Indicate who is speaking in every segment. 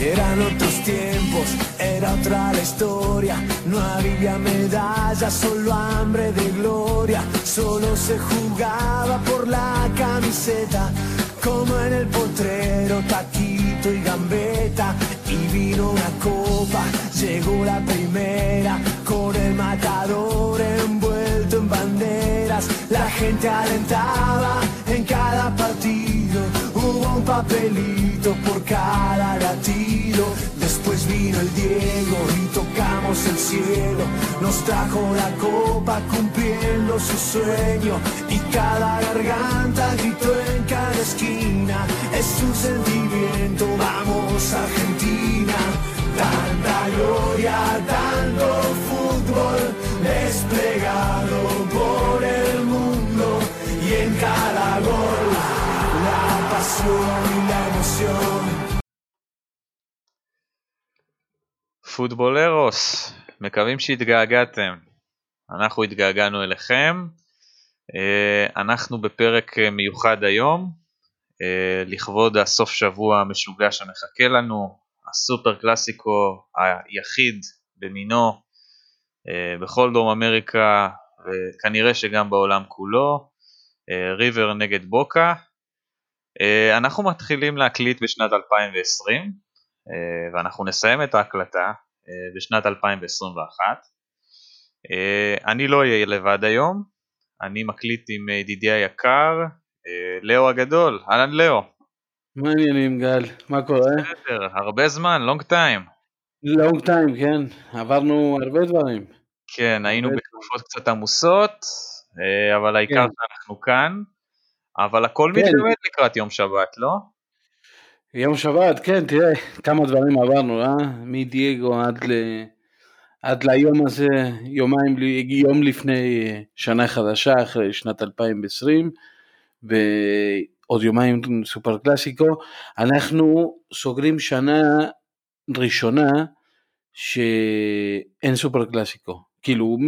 Speaker 1: Eran otros tiempos, era otra la historia. No había medallas, solo hambre de gloria. Solo se jugaba por la camiseta, como en el potrero, taquito y gambeta. Y vino una copa, llegó la primera, con el matador envuelto en banderas. La gente alentaba en cada partido, hubo un papelito por cada latido. Después vino el Diego y tocamos el cielo. Nos trajo la copa cumpliendo su sueño. Y cada garganta gritó en cada esquina. Es un sentimiento, vamos Argentina. Tanta gloria, tanto fútbol desplegado por el mundo. Y en cada gol,
Speaker 2: פוטבולרוס, מקווים שהתגעגעתם. אנחנו התגעגענו אליכם. אה, אנחנו בפרק אה, מיוחד היום, אה, לכבוד הסוף שבוע המשוגע שמחכה לנו, הסופר קלאסיקו היחיד במינו בכל דרום אמריקה וכנראה שגם בעולם כולו, ריבר נגד בוקה. אנחנו מתחילים להקליט בשנת 2020 ואנחנו נסיים את ההקלטה בשנת 2021. אני לא אהיה לבד היום, אני מקליט עם ידידי היקר, לאו הגדול, אהלן לאו.
Speaker 3: מה העניינים גל? מה קורה?
Speaker 2: בסדר, הרבה זמן, לונג טיים.
Speaker 3: לונג טיים, כן, עברנו הרבה דברים.
Speaker 2: כן, היינו בתקופות קצת עמוסות, אבל העיקר
Speaker 3: כן.
Speaker 2: שאנחנו כאן, אבל הכל
Speaker 3: כן.
Speaker 2: מתגמד לקראת יום שבת, לא?
Speaker 3: יום שבת, כן, תראה, כמה דברים עברנו, אה? מדייגו עד, ל... עד ליום הזה, יומיים, יום לפני אה, שנה חדשה, אחרי שנת 2020, ועוד יומיים סופר קלאסיקו. אנחנו סוגרים שנה ראשונה שאין סופר קלאסיקו. כאילו,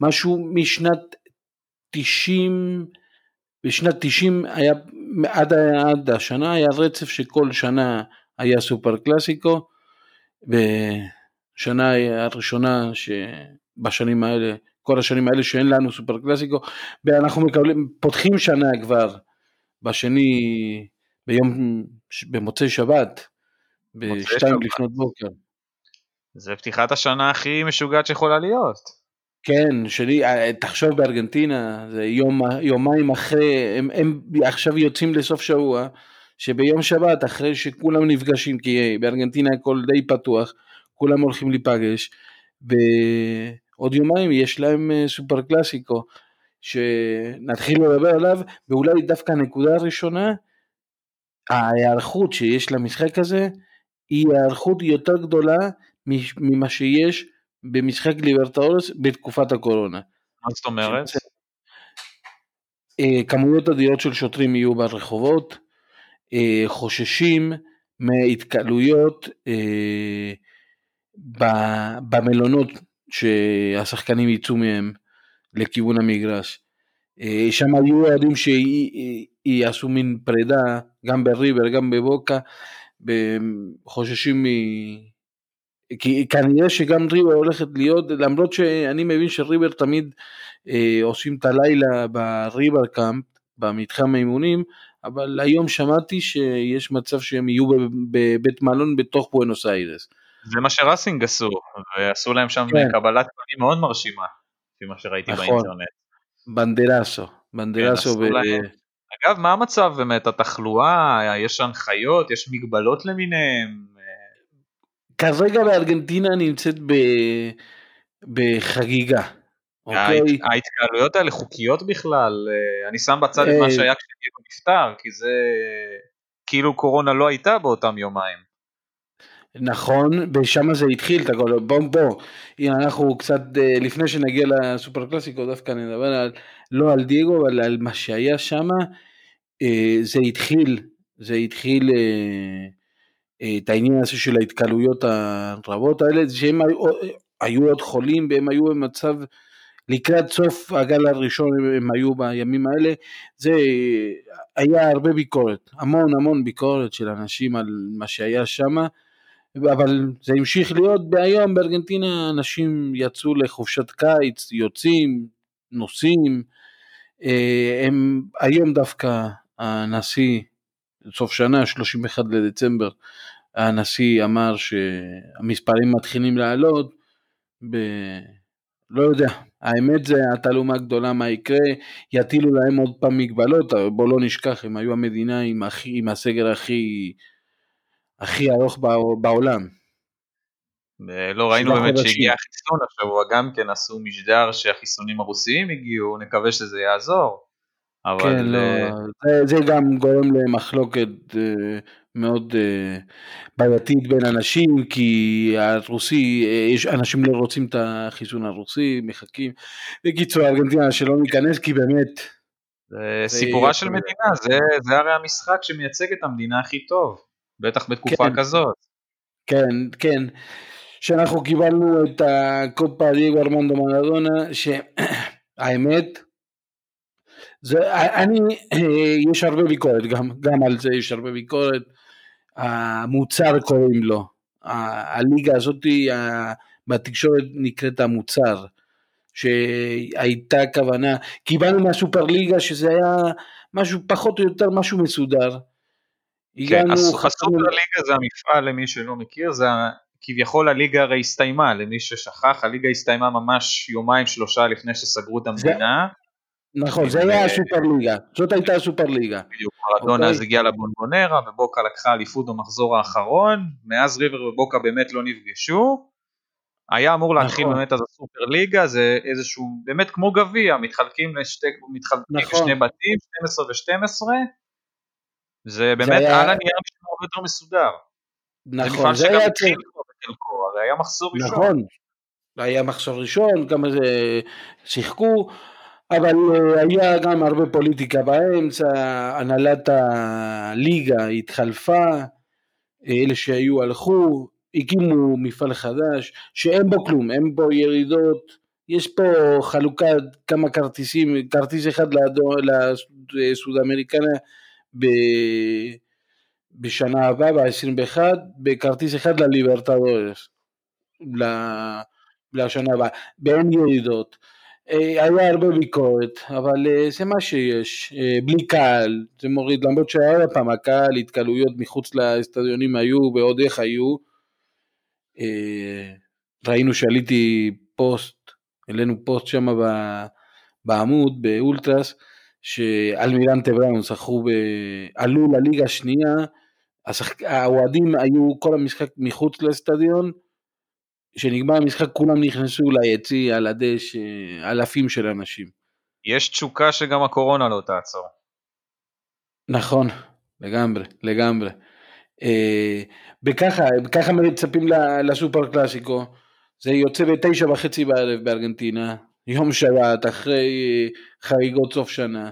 Speaker 3: משהו משנת 90, בשנת 90 היה, עד, עד השנה היה רצף שכל שנה היה סופר קלאסיקו, ושנה הראשונה שבשנים האלה, כל השנים האלה שאין לנו סופר קלאסיקו, ואנחנו מקבלים, פותחים שנה כבר בשני, ביום, במוצאי שבת, בשתיים. לפנות בוקר.
Speaker 2: זה פתיחת השנה הכי משוגעת שיכולה להיות.
Speaker 3: כן, שלי, אה, תחשוב בארגנטינה, זה יום, יומיים אחרי, הם, הם עכשיו יוצאים לסוף שבוע, שביום שבת, אחרי שכולם נפגשים, כי בארגנטינה הכל די פתוח, כולם הולכים להיפגש, ועוד יומיים יש להם אה, סופר קלאסיקו, שנתחיל לדבר עליו, ואולי דווקא הנקודה הראשונה, ההיערכות שיש למשחק הזה, היא היערכות יותר גדולה ממה שיש במשחק ליברטאורס בתקופת הקורונה.
Speaker 2: מה זאת אומרת?
Speaker 3: אה, כמויות אדירות של שוטרים יהיו ברחובות, אה, חוששים מהתקהלויות אה, במלונות שהשחקנים יצאו מהם לכיוון המגרש. שם היו אוהדים שיעשו מין פרידה, גם בריבר, גם בבוקה, חוששים מ... כי כנראה שגם ריבר הולכת להיות, למרות שאני מבין שריבר תמיד אה, עושים את הלילה בריבר קאמפ, במתחם האימונים, אבל היום שמעתי שיש מצב שהם יהיו בב- בבית מלון בתוך בואנוס איירס.
Speaker 2: זה מה שראסינג עשו, ועשו להם שם
Speaker 3: כן.
Speaker 2: קבלת פנים מאוד מרשימה, לפי מה שראיתי
Speaker 3: נכון.
Speaker 2: באינטרנט.
Speaker 3: בנדרסו, בנדרסו,
Speaker 2: עשו
Speaker 3: ו...
Speaker 2: להם. אגב, מה המצב באמת, התחלואה, יש הנחיות, יש מגבלות למיניהם?
Speaker 3: כרגע בארגנטינה נמצאת ב... בחגיגה, אוקיי?
Speaker 2: ההת- ההתקהלויות האלה חוקיות בכלל? אה, אני שם בצד את מה
Speaker 3: אה,
Speaker 2: שהיה כשדייגו נפטר, כי זה כאילו קורונה לא הייתה באותם יומיים.
Speaker 3: נכון, ושם זה התחיל, את הכל, בוא בוא, הנה אנחנו קצת, אה, לפני שנגיע לסופר קלאסיקו, דווקא נדבר על, לא על דייגו, אבל על מה שהיה שם, זה התחיל, זה התחיל את העניין הזה של ההתקהלויות הרבות האלה, שהם היו, היו עוד חולים והם היו במצב, לקראת סוף הגל הראשון הם, היו בימים האלה, זה היה הרבה ביקורת, המון המון ביקורת של אנשים על מה שהיה שם, אבל זה המשיך להיות היום בארגנטינה, אנשים יצאו לחופשת קיץ, יוצאים, נוסעים, אה, הם היום דווקא הנשיא, סוף שנה, 31 לדצמבר, הנשיא אמר שהמספרים מתחילים לעלות, ב... לא יודע, האמת זה התעלומה גדולה מה יקרה, יטילו להם עוד פעם מגבלות, בוא לא נשכח, הם היו המדינה עם, הכי, עם הסגר הכי, הכי ארוך בעולם.
Speaker 2: לא ראינו באמת שהגיע החיסון השבוע גם כן עשו משדר שהחיסונים הרוסיים הגיעו, נקווה שזה יעזור.
Speaker 3: אבל... כן, לא, אה, זה, זה גם גורם למחלוקת אה, מאוד אה, בעייתית בין אנשים, כי הרוסי, יש אנשים לא רוצים את החיסון הרוסי, מחכים. בקיצור, ארגנטינה שלא ניכנס, כי באמת...
Speaker 2: זה סיפורה של מדינה, זה, זה הרי המשחק שמייצג את המדינה הכי טוב, בטח בתקופה כן, כזאת.
Speaker 3: כן, כן. שאנחנו קיבלנו את הקופה דייגו ארמנדו מרדונה, שהאמת, זה, אני, יש הרבה ביקורת, גם, גם על זה יש הרבה ביקורת, המוצר קוראים לו, הליגה הזאת בתקשורת נקראת המוצר, שהייתה כוונה, קיבלנו מהסופר ליגה שזה היה משהו פחות או יותר משהו מסודר.
Speaker 2: כן, הסופר ליגה זה המפעל למי שלא מכיר, זה כביכול הליגה הרי הסתיימה, למי ששכח, הליגה הסתיימה ממש יומיים שלושה לפני שסגרו את המדינה.
Speaker 3: נכון, זה היה הסופר ליגה, זאת הייתה הסופר ליגה.
Speaker 2: בדיוק, מרדונה אז הגיע לבונבונרה ובוקה לקחה אליפות במחזור האחרון, מאז ריבר ובוקה באמת לא נפגשו. היה אמור להתחיל נכון. באמת אז הסופר ליגה, זה איזשהו, באמת כמו גביע, מתחלקים לשתי, מתחלקים נכון. לשני בתים, 12 ו-12. זה באמת היה... על הנייר נשמע הרבה יותר מסודר.
Speaker 3: נכון,
Speaker 2: זה היה צריך... בחלקו, הרי היה מחסור ראשון. נכון,
Speaker 3: היה מחסור ראשון, גם זה שיחקו, אבל אה, היה גם הרבה פוליטיקה באמצע, הנהלת הליגה התחלפה, אלה שהיו הלכו, הקימו מפעל חדש, שאין בו כלום, אין בו ירידות, יש פה חלוקה, כמה כרטיסים, כרטיס אחד לסוד אמריקנה בשנה הבאה, ב-21, בכרטיס אחד לליברטדורס, לשנה הבאה, באין ירידות. אה, היה הרבה ביקורת, אבל אה, זה מה שיש, אה, בלי קהל, זה מוריד, למרות שהיה פעם הקהל, התקהלויות מחוץ לאצטדיונים היו ועוד איך היו. ראינו שעליתי פוסט, העלינו פוסט שם בעמוד, באולטרס, שאלמירנטה בראון זכו, עלו לליגה השנייה. האוהדים היו כל המשחק מחוץ לאצטדיון, כשנגמר המשחק כולם נכנסו ליציא על הדשא, אלפים של אנשים.
Speaker 2: יש תשוקה שגם הקורונה לא תעצור.
Speaker 3: נכון, לגמרי, לגמרי. אה, וככה, ככה מצפים לסופר קלאסיקו, זה יוצא בתשע וחצי בערב בארגנטינה, יום שבת, אחרי חגיגות סוף שנה.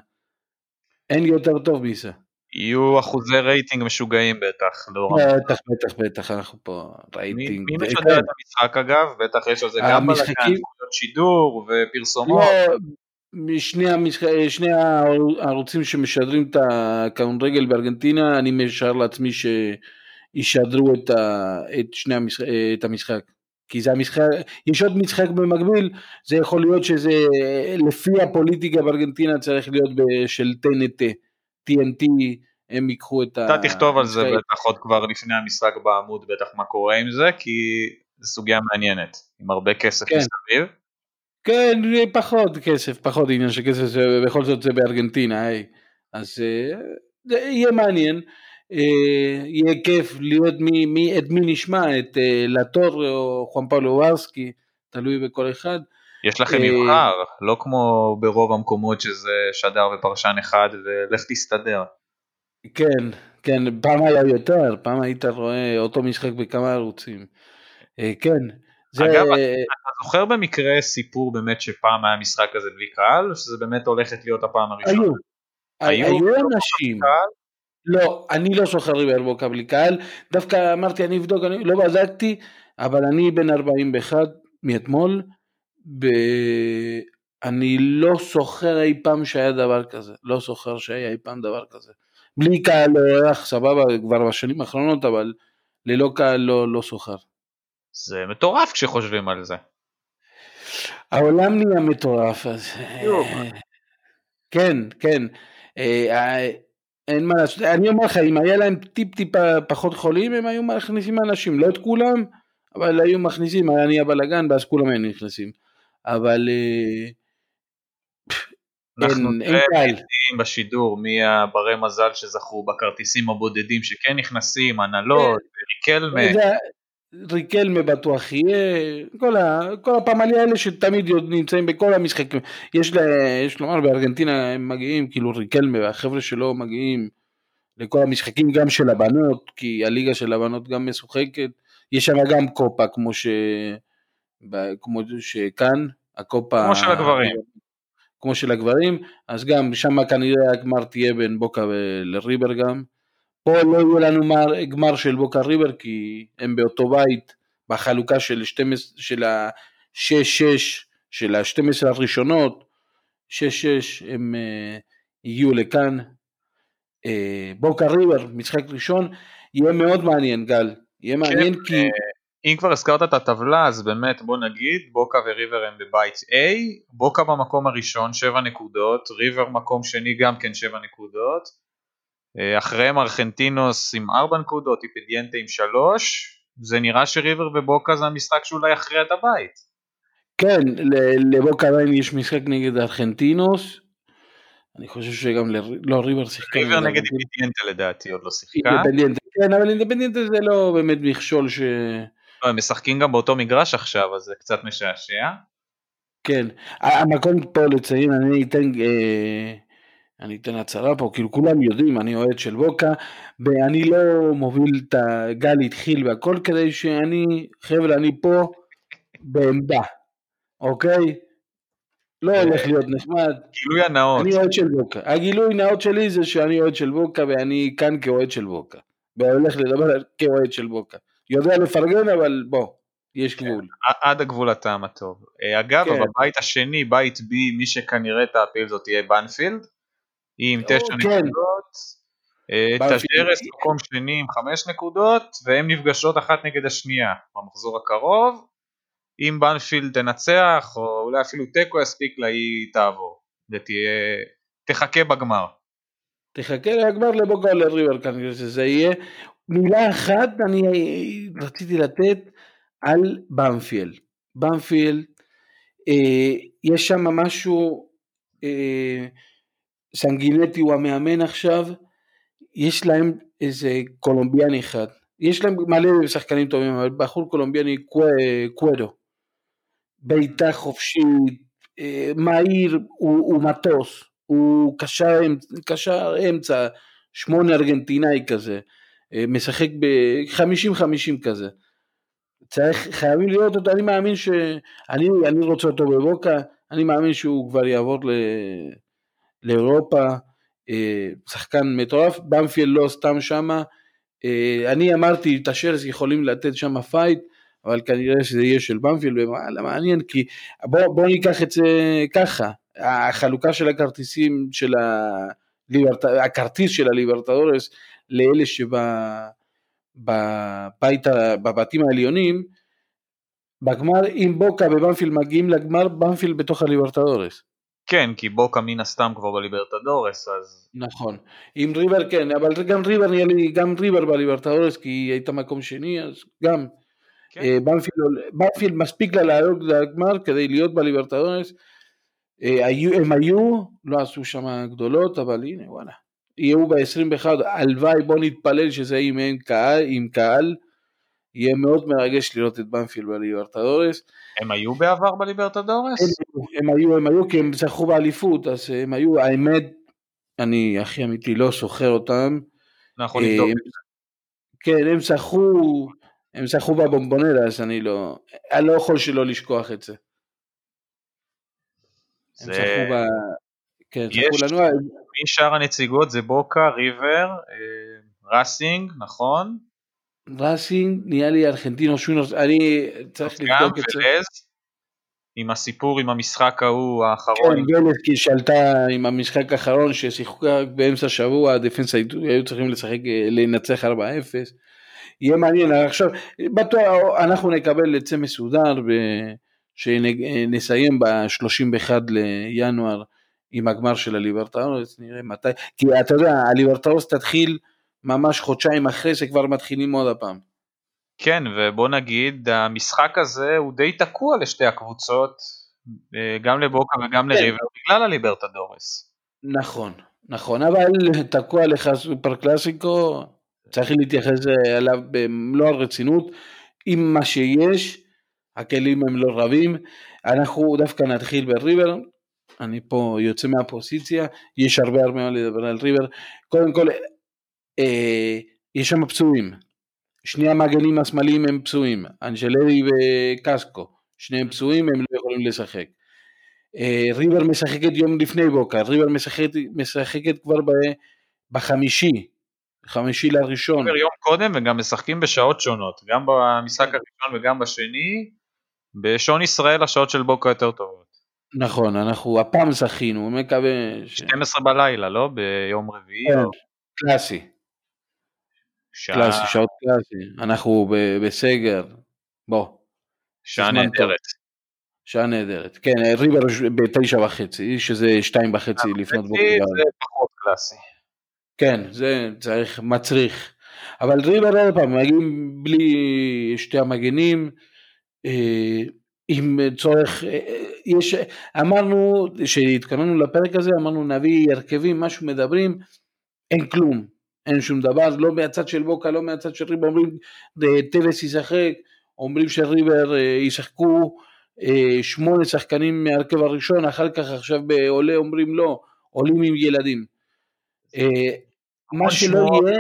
Speaker 3: אין יותר טוב מזה.
Speaker 2: יהיו אחוזי רייטינג משוגעים בטח.
Speaker 3: לא בטח, בטח, בטח, אנחנו פה רייטינג.
Speaker 2: מי משדר את המשחק אגב? בטח יש על זה גם בלגן, שידור ופרסומות.
Speaker 3: לא, שני הערוצים שמשדרים את הכדורגל בארגנטינה, אני משער לעצמי שישדרו את, את, שני המשחק, את המשחק. כי זה המשחק, יש עוד משחק במקביל, זה יכול להיות שזה לפי הפוליטיקה בארגנטינה צריך להיות של TNT. TNT הם ייקחו את
Speaker 2: ה... אתה תכתוב על זה בטח עוד כבר לפני המשחק בעמוד בטח מה קורה עם זה כי זו סוגיה מעניינת עם הרבה כסף כן. מסביב.
Speaker 3: כן פחות כסף פחות עניין של כסף בכל זאת זה בארגנטינה היי. אז אה, זה יהיה מעניין. אה, יהיה כיף לראות מי, מי, את מי נשמע, את אה, לטור או חואן פאולו וורסקי, תלוי בכל אחד.
Speaker 2: יש לכם אה, מבחר, לא כמו ברוב המקומות שזה שדר ופרשן אחד ולך תסתדר.
Speaker 3: כן, כן, פעם היה יותר, פעם היית רואה אותו משחק בכמה ערוצים. אה, כן.
Speaker 2: זה... אגב, אתה זוכר במקרה סיפור באמת שפעם היה משחק כזה בלי קהל, או שזה באמת הולכת להיות הפעם הראשונה?
Speaker 3: היו, היו, היו אנשים. לא, אני לא זוכר ריבר בוקה בלי קהל, דווקא אמרתי אני אבדוק, אני לא בדקתי, אבל אני בן 41 מאתמול, ב... אני לא זוכר אי פעם שהיה דבר כזה, לא זוכר שהיה אי פעם דבר כזה. בלי קהל אורח, סבבה, כבר בשנים האחרונות, אבל ללא קהל לא, לא שוחר.
Speaker 2: זה מטורף כשחושבים על זה.
Speaker 3: העולם נהיה מטורף, אז... אה, כן, כן. אה, אין מה לעשות, אני אומר לך, אם היה להם טיפ טיפה פחות חולים, הם היו מכניסים אנשים, לא את כולם, אבל היו מכניסים, היה נהיה בלאגן, ואז כולם היו נכנסים. אבל אה,
Speaker 2: אנחנו נראה בשידור מי הברי מזל שזכו בכרטיסים הבודדים שכן נכנסים, הנהלות, ריקלמה.
Speaker 3: ריקלמה בטוח יהיה, כל, ה, כל הפמליה האלה שתמיד נמצאים בכל המשחקים, יש, לה, יש לומר בארגנטינה הם מגיעים, כאילו ריקלמה והחבר'ה שלו מגיעים לכל המשחקים גם של הבנות, כי הליגה של הבנות גם משוחקת, יש שם גם קופה כמו, ש, כמו שכאן, הקופה...
Speaker 2: כמו של הגברים.
Speaker 3: כמו של הגברים, אז גם שם כנראה הגמר תהיה בין בוקה לריבר גם. פה לא יהיה לנו גמר של בוקה ריבר כי הם באותו בית בחלוקה של, 12, של ה-6-6 של ה-12 הראשונות, 6-6 הם uh, הגיעו לכאן. Uh, בוקה ריבר, משחק ראשון, יהיה מאוד מעניין גל, יהיה כן, מעניין כי...
Speaker 2: אם כבר הזכרת את הטבלה אז באמת בוא נגיד בוקה וריבר הם בבית A, בוקה במקום הראשון 7 נקודות, ריבר מקום שני גם כן 7 נקודות, אה, אחריהם ארכנטינוס עם 4 נקודות, איפדיאנטה עם 3, זה נראה שריבר ובוקה זה המשחק שאולי יכריע את הבית.
Speaker 3: כן, לבוקה עדיין יש משחק נגד ארכנטינוס, אני חושב שגם ל... לא ריבר שיחקה.
Speaker 2: ריבר נגד איפדיאנטה לדעתי עוד לא שיחקה.
Speaker 3: כן, אבל אינדפנדיאנטה זה לא באמת מכשול ש...
Speaker 2: הם משחקים גם באותו מגרש עכשיו, אז זה קצת משעשע.
Speaker 3: כן, המקום פה לציין, אני אתן, אה, אני אתן הצהרה פה, כאילו כולם יודעים, אני אוהד של בוקה, ואני לא מוביל את הגל התחיל והכל כדי שאני, חבר'ה, אני פה בעמדה, אוקיי? לא אה, הולך להיות נחמד.
Speaker 2: גילוי הנאות.
Speaker 3: אני אוהד של בוקה. הגילוי נאות שלי זה שאני אוהד של בוקה ואני כאן כאוהד של בוקה. והולך לדבר כאוהד של בוקה. יודע לפרגן, אבל בוא, יש כן, גבול.
Speaker 2: עד הגבול הטעם הטוב. אה, אגב, כן. בבית השני, בית בי, מי שכנראה תעפיל זאת תהיה בנפילד, היא עם תשע כן. נקודות. אה, תשדרס מקום שני עם חמש נקודות, והן נפגשות אחת נגד השנייה במחזור הקרוב. אם בנפילד תנצח, או אולי אפילו תיקו יספיק לה, היא תעבור, ותהיה, תחכה בגמר.
Speaker 3: תחכה לגמר לבוגה לריבר כנראה שזה יהיה, מילה אחת אני רציתי לתת על במפיאל. במפיאל, אה, יש שם משהו, אה, סנגינטי הוא המאמן עכשיו, יש להם איזה קולומביאני אחד, יש להם מלא שחקנים טובים, אבל בחור קולומביאני קוודו, בעיטה חופשית, אה, מהיר, הוא, הוא קשר, קשר אמצע, שמונה ארגנטינאי כזה, אה, משחק ב-50-50 כזה. צריך, חייבים לראות אותו, אני מאמין ש... אני, אני רוצה אותו בבוקה, אני מאמין שהוא כבר יעבור ל... לאירופה, אה, שחקן מטורף, בנפילד לא סתם שמה, אה, אני אמרתי את טז'רס יכולים לתת שם פייט, אבל כנראה שזה יהיה של בנפילד, וואלה מעניין, כי בוא, בוא ניקח את זה ככה, החלוקה של הכרטיסים של הליברט... הכרטיס של הליברטדורס לאלה שבבתים העליונים, בגמר, אם בוקה ובנפיל מגיעים לגמר, בנפיל בתוך הליברטדורס.
Speaker 2: כן, כי בוקה מן הסתם כבר בליברטדורס, אז...
Speaker 3: נכון. עם ריבר כן, אבל גם ריבר נהיה לי, גם ריבר בליברטדורס, כי היא הייתה מקום שני, אז גם. כן. אה, בנפיל, בנפיל מספיק לה לעלות לגמר כדי להיות בליברטדורס. אה, הם היו, לא עשו שם גדולות, אבל הנה וואלה. יהיו ב-21, הלוואי בוא נתפלל שזה יהיה עם קהל, עם קהל, יהיה מאוד מרגש לראות את בנפיל בליברטדורס.
Speaker 2: הם היו בעבר בליברטדורס?
Speaker 3: הם, הם היו, הם היו כי הם זכו באליפות, אז הם היו, האמת, אני הכי אמיתי לא סוחר אותם.
Speaker 2: אנחנו נבדוק.
Speaker 3: כן, הם זכו, הם זכו בבומבונלה, אז אני לא, אני לא יכול שלא לשכוח את זה. זה... הם זכו ב... כן,
Speaker 2: זכו לנו... משאר הנציגות זה בוקה, ריבר, אה, ראסינג, נכון?
Speaker 3: ראסינג, נהיה לי ארגנטינו שונוס, אני צריך לבדוק את זה.
Speaker 2: עם הסיפור עם המשחק ההוא האחרון.
Speaker 3: כן, ולסקי שלטה עם המשחק האחרון ששיחקה באמצע השבוע, הדפנס היו צריכים לשחק, לנצח 4-0. יהיה מעניין, עכשיו בטוח אנחנו נקבל את זה מסודר שנסיים ב-31 לינואר עם הגמר של הליברטאורס, נראה מתי, כי אתה יודע, הליברטאורס תתחיל ממש חודשיים אחרי שכבר מתחילים עוד הפעם.
Speaker 2: כן, ובוא נגיד, המשחק הזה הוא די תקוע לשתי הקבוצות, אה, גם לבוקה וגם כן. לריבר, בגלל הליברטדורס.
Speaker 3: נכון, נכון, אבל תקוע לך סופר קלאסיקו, צריך להתייחס אליו במלוא הרצינות, עם מה שיש, הכלים הם לא רבים, אנחנו דווקא נתחיל בריבר, אני פה יוצא מהפוזיציה, יש הרבה הרבה מה לדבר על ריבר, קודם כל, אה, יש שם פצועים, שני המגנים השמאליים הם פצועים, אנג'לרי וקסקו, שניהם פצועים, הם לא יכולים לשחק. אה, ריבר משחקת יום לפני בוקר, ריבר משחקת, משחקת כבר בחמישי, חמישי לראשון.
Speaker 2: יום קודם וגם משחקים בשעות שונות, גם במשחק הראשון וגם בשני, בשעון ישראל השעות של בוקר יותר טובות.
Speaker 3: נכון, אנחנו הפעם זכינו, מקווה...
Speaker 2: ש... 12 בלילה, לא? ביום רביעי? כן, או...
Speaker 3: קלאסי. שעה... קלאסי, שעות קלאסי, אנחנו בסגר, בוא.
Speaker 2: שעה נהדרת.
Speaker 3: שעה נהדרת, כן, ריבר בתשע וחצי, שזה שתיים וחצי לפנות
Speaker 2: בוקר. זה פחות קלאסי.
Speaker 3: כן, זה צריך, מצריך. אבל ריבר עוד פעם, מגיעים בלי שתי המגנים, עם צורך, אה, יש, אמרנו, כשהתכוננו לפרק הזה, אמרנו נביא הרכבים, משהו מדברים, אין כלום, אין שום דבר, לא מהצד של בוקה, לא מהצד של ריבר, אומרים טווס ישחק, אומרים שריבר אה, ישחקו שמונה שחקנים מהרכב הראשון, אחר כך עכשיו בעולה אומרים לא, עולים עם ילדים.
Speaker 2: מה שלא יהיה...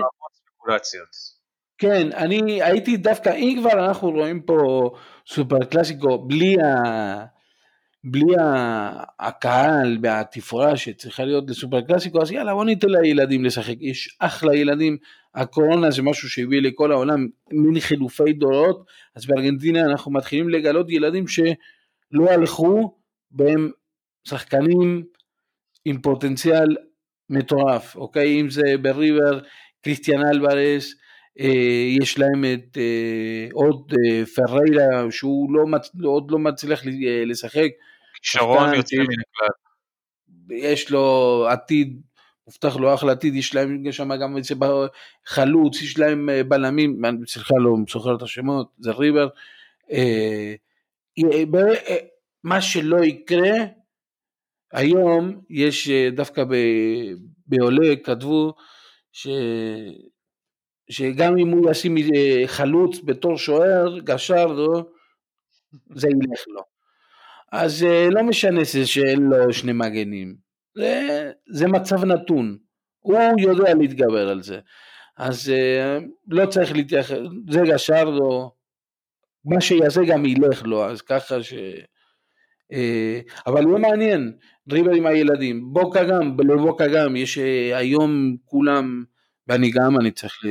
Speaker 3: כן, אני הייתי דווקא, אם כבר אנחנו רואים פה סופר קלאסיקו בלי, ה... בלי ה... הקהל והתפאורה שצריכה להיות לסופר קלאסיקו, אז יאללה בוא ניתן לילדים לשחק, יש אחלה ילדים, הקורונה זה משהו שהביא לכל העולם מין חילופי דורות, אז בארגנטינה אנחנו מתחילים לגלות ילדים שלא הלכו והם שחקנים עם פוטנציאל מטורף, אוקיי? אם זה בריבר, קריסטיאן אלברס, יש להם את אה, עוד אה, פריירה שהוא לא. עוד לא מצליח לשחק.
Speaker 2: שרון יוצא מן הכלל.
Speaker 3: יש לו עתיד, מובטח לו אחלה עתיד, יש להם שם גם חלוץ, יש להם בלמים, סליחה לא זוכר את השמות, זה ריבר. מה שלא יקרה, היום יש דווקא בעולה כתבו ש... שגם אם הוא ישים חלוץ בתור שוער, גשר, לא, זה ילך לו. אז אה, לא משנה שאין לו שני מגנים, זה, זה מצב נתון, הוא יודע להתגבר על זה. אז אה, לא צריך להתייחס, זה גשר לו, מה שיעשה גם ילך לו, אז ככה ש... אה, אבל הוא מעניין, דריבל עם הילדים, בוקה גם, לבוקה גם, יש היום כולם ואני גם, אני צריך ל...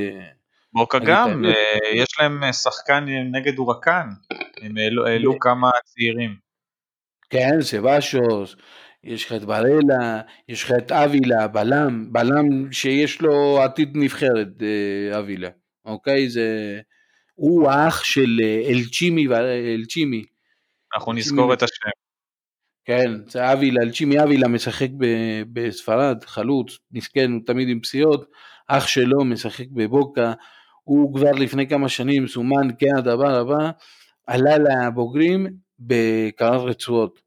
Speaker 2: בוקה גם, אה, יש להם אה, שחקן נגד הורקן, הם העלו כמה צעירים.
Speaker 3: כן, סבשוס, יש לך את ברלה, יש לך את אבילה, בלם, בלם שיש לו עתיד נבחרת, אה, אבילה, אוקיי? זה... הוא האח של אלצ'ימי, אלצ'ימי.
Speaker 2: אנחנו נזכור את השם.
Speaker 3: כן, זה אבילה, אלצ'ימי אבילה משחק בספרד, חלוץ, מסכן, הוא תמיד עם פסיעות. אח שלו משחק בבוקה, הוא כבר לפני כמה שנים סומן כהדבר הבא, עלה לבוגרים בקרב רצועות.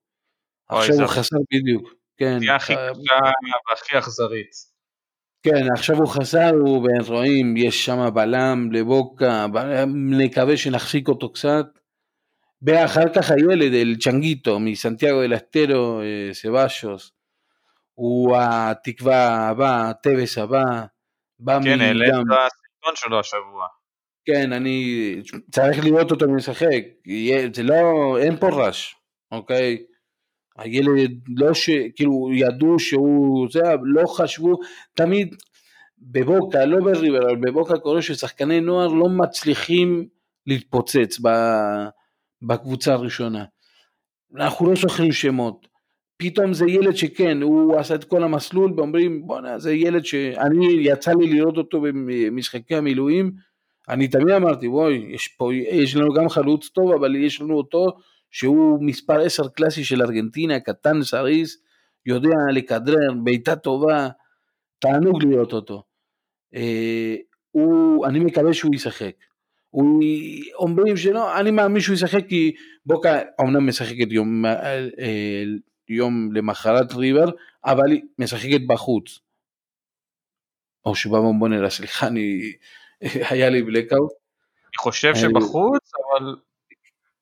Speaker 3: עכשיו הוא חסר בדיוק, כן.
Speaker 2: היא הכי קשה והכי אכזרית.
Speaker 3: כן, עכשיו הוא חסר, הוא רואים, יש שם בלם לבוקה, נקווה שנחזיק אותו קצת. ואחר כך הילד, אל צ'נגיטו, מסנטיאגו אל אסטרו, אה, סבשוס, הוא התקווה הבאה, הטבס הבא,
Speaker 2: בא כן, העלית את הסרטון שלו השבוע.
Speaker 3: כן, אני צריך לראות אותו משחק, זה לא, אין פה רעש, אוקיי? הילד לא ש... כאילו ידעו שהוא זה, לא חשבו, תמיד בבוקה, לא בריבר, אבל בבוקה קורה ששחקני נוער לא מצליחים להתפוצץ בקבוצה הראשונה. אנחנו לא זוכרים שמות. פתאום זה ילד שכן, הוא עשה את כל המסלול ואומרים בואנה זה ילד שאני יצא לי לראות אותו במשחקי המילואים אני תמיד אמרתי, בואי, יש, פה, יש לנו גם חלוץ טוב, אבל יש לנו אותו שהוא מספר 10 קלאסי של ארגנטינה, קטן, סריס, יודע לכדרר, בעיטה טובה, תענוג לראות אותו. אה, הוא, אני מקווה שהוא ישחק. הוא, אומרים שלא, אני מאמין שהוא ישחק כי בוקה אומנם משחקת יום, אה, אה, יום למחרת ריבר, אבל היא משחקת בחוץ. או שבמבונרה, סליחה, אני, היה לי בלקאוט.
Speaker 2: אני חושב שבחוץ, אבל...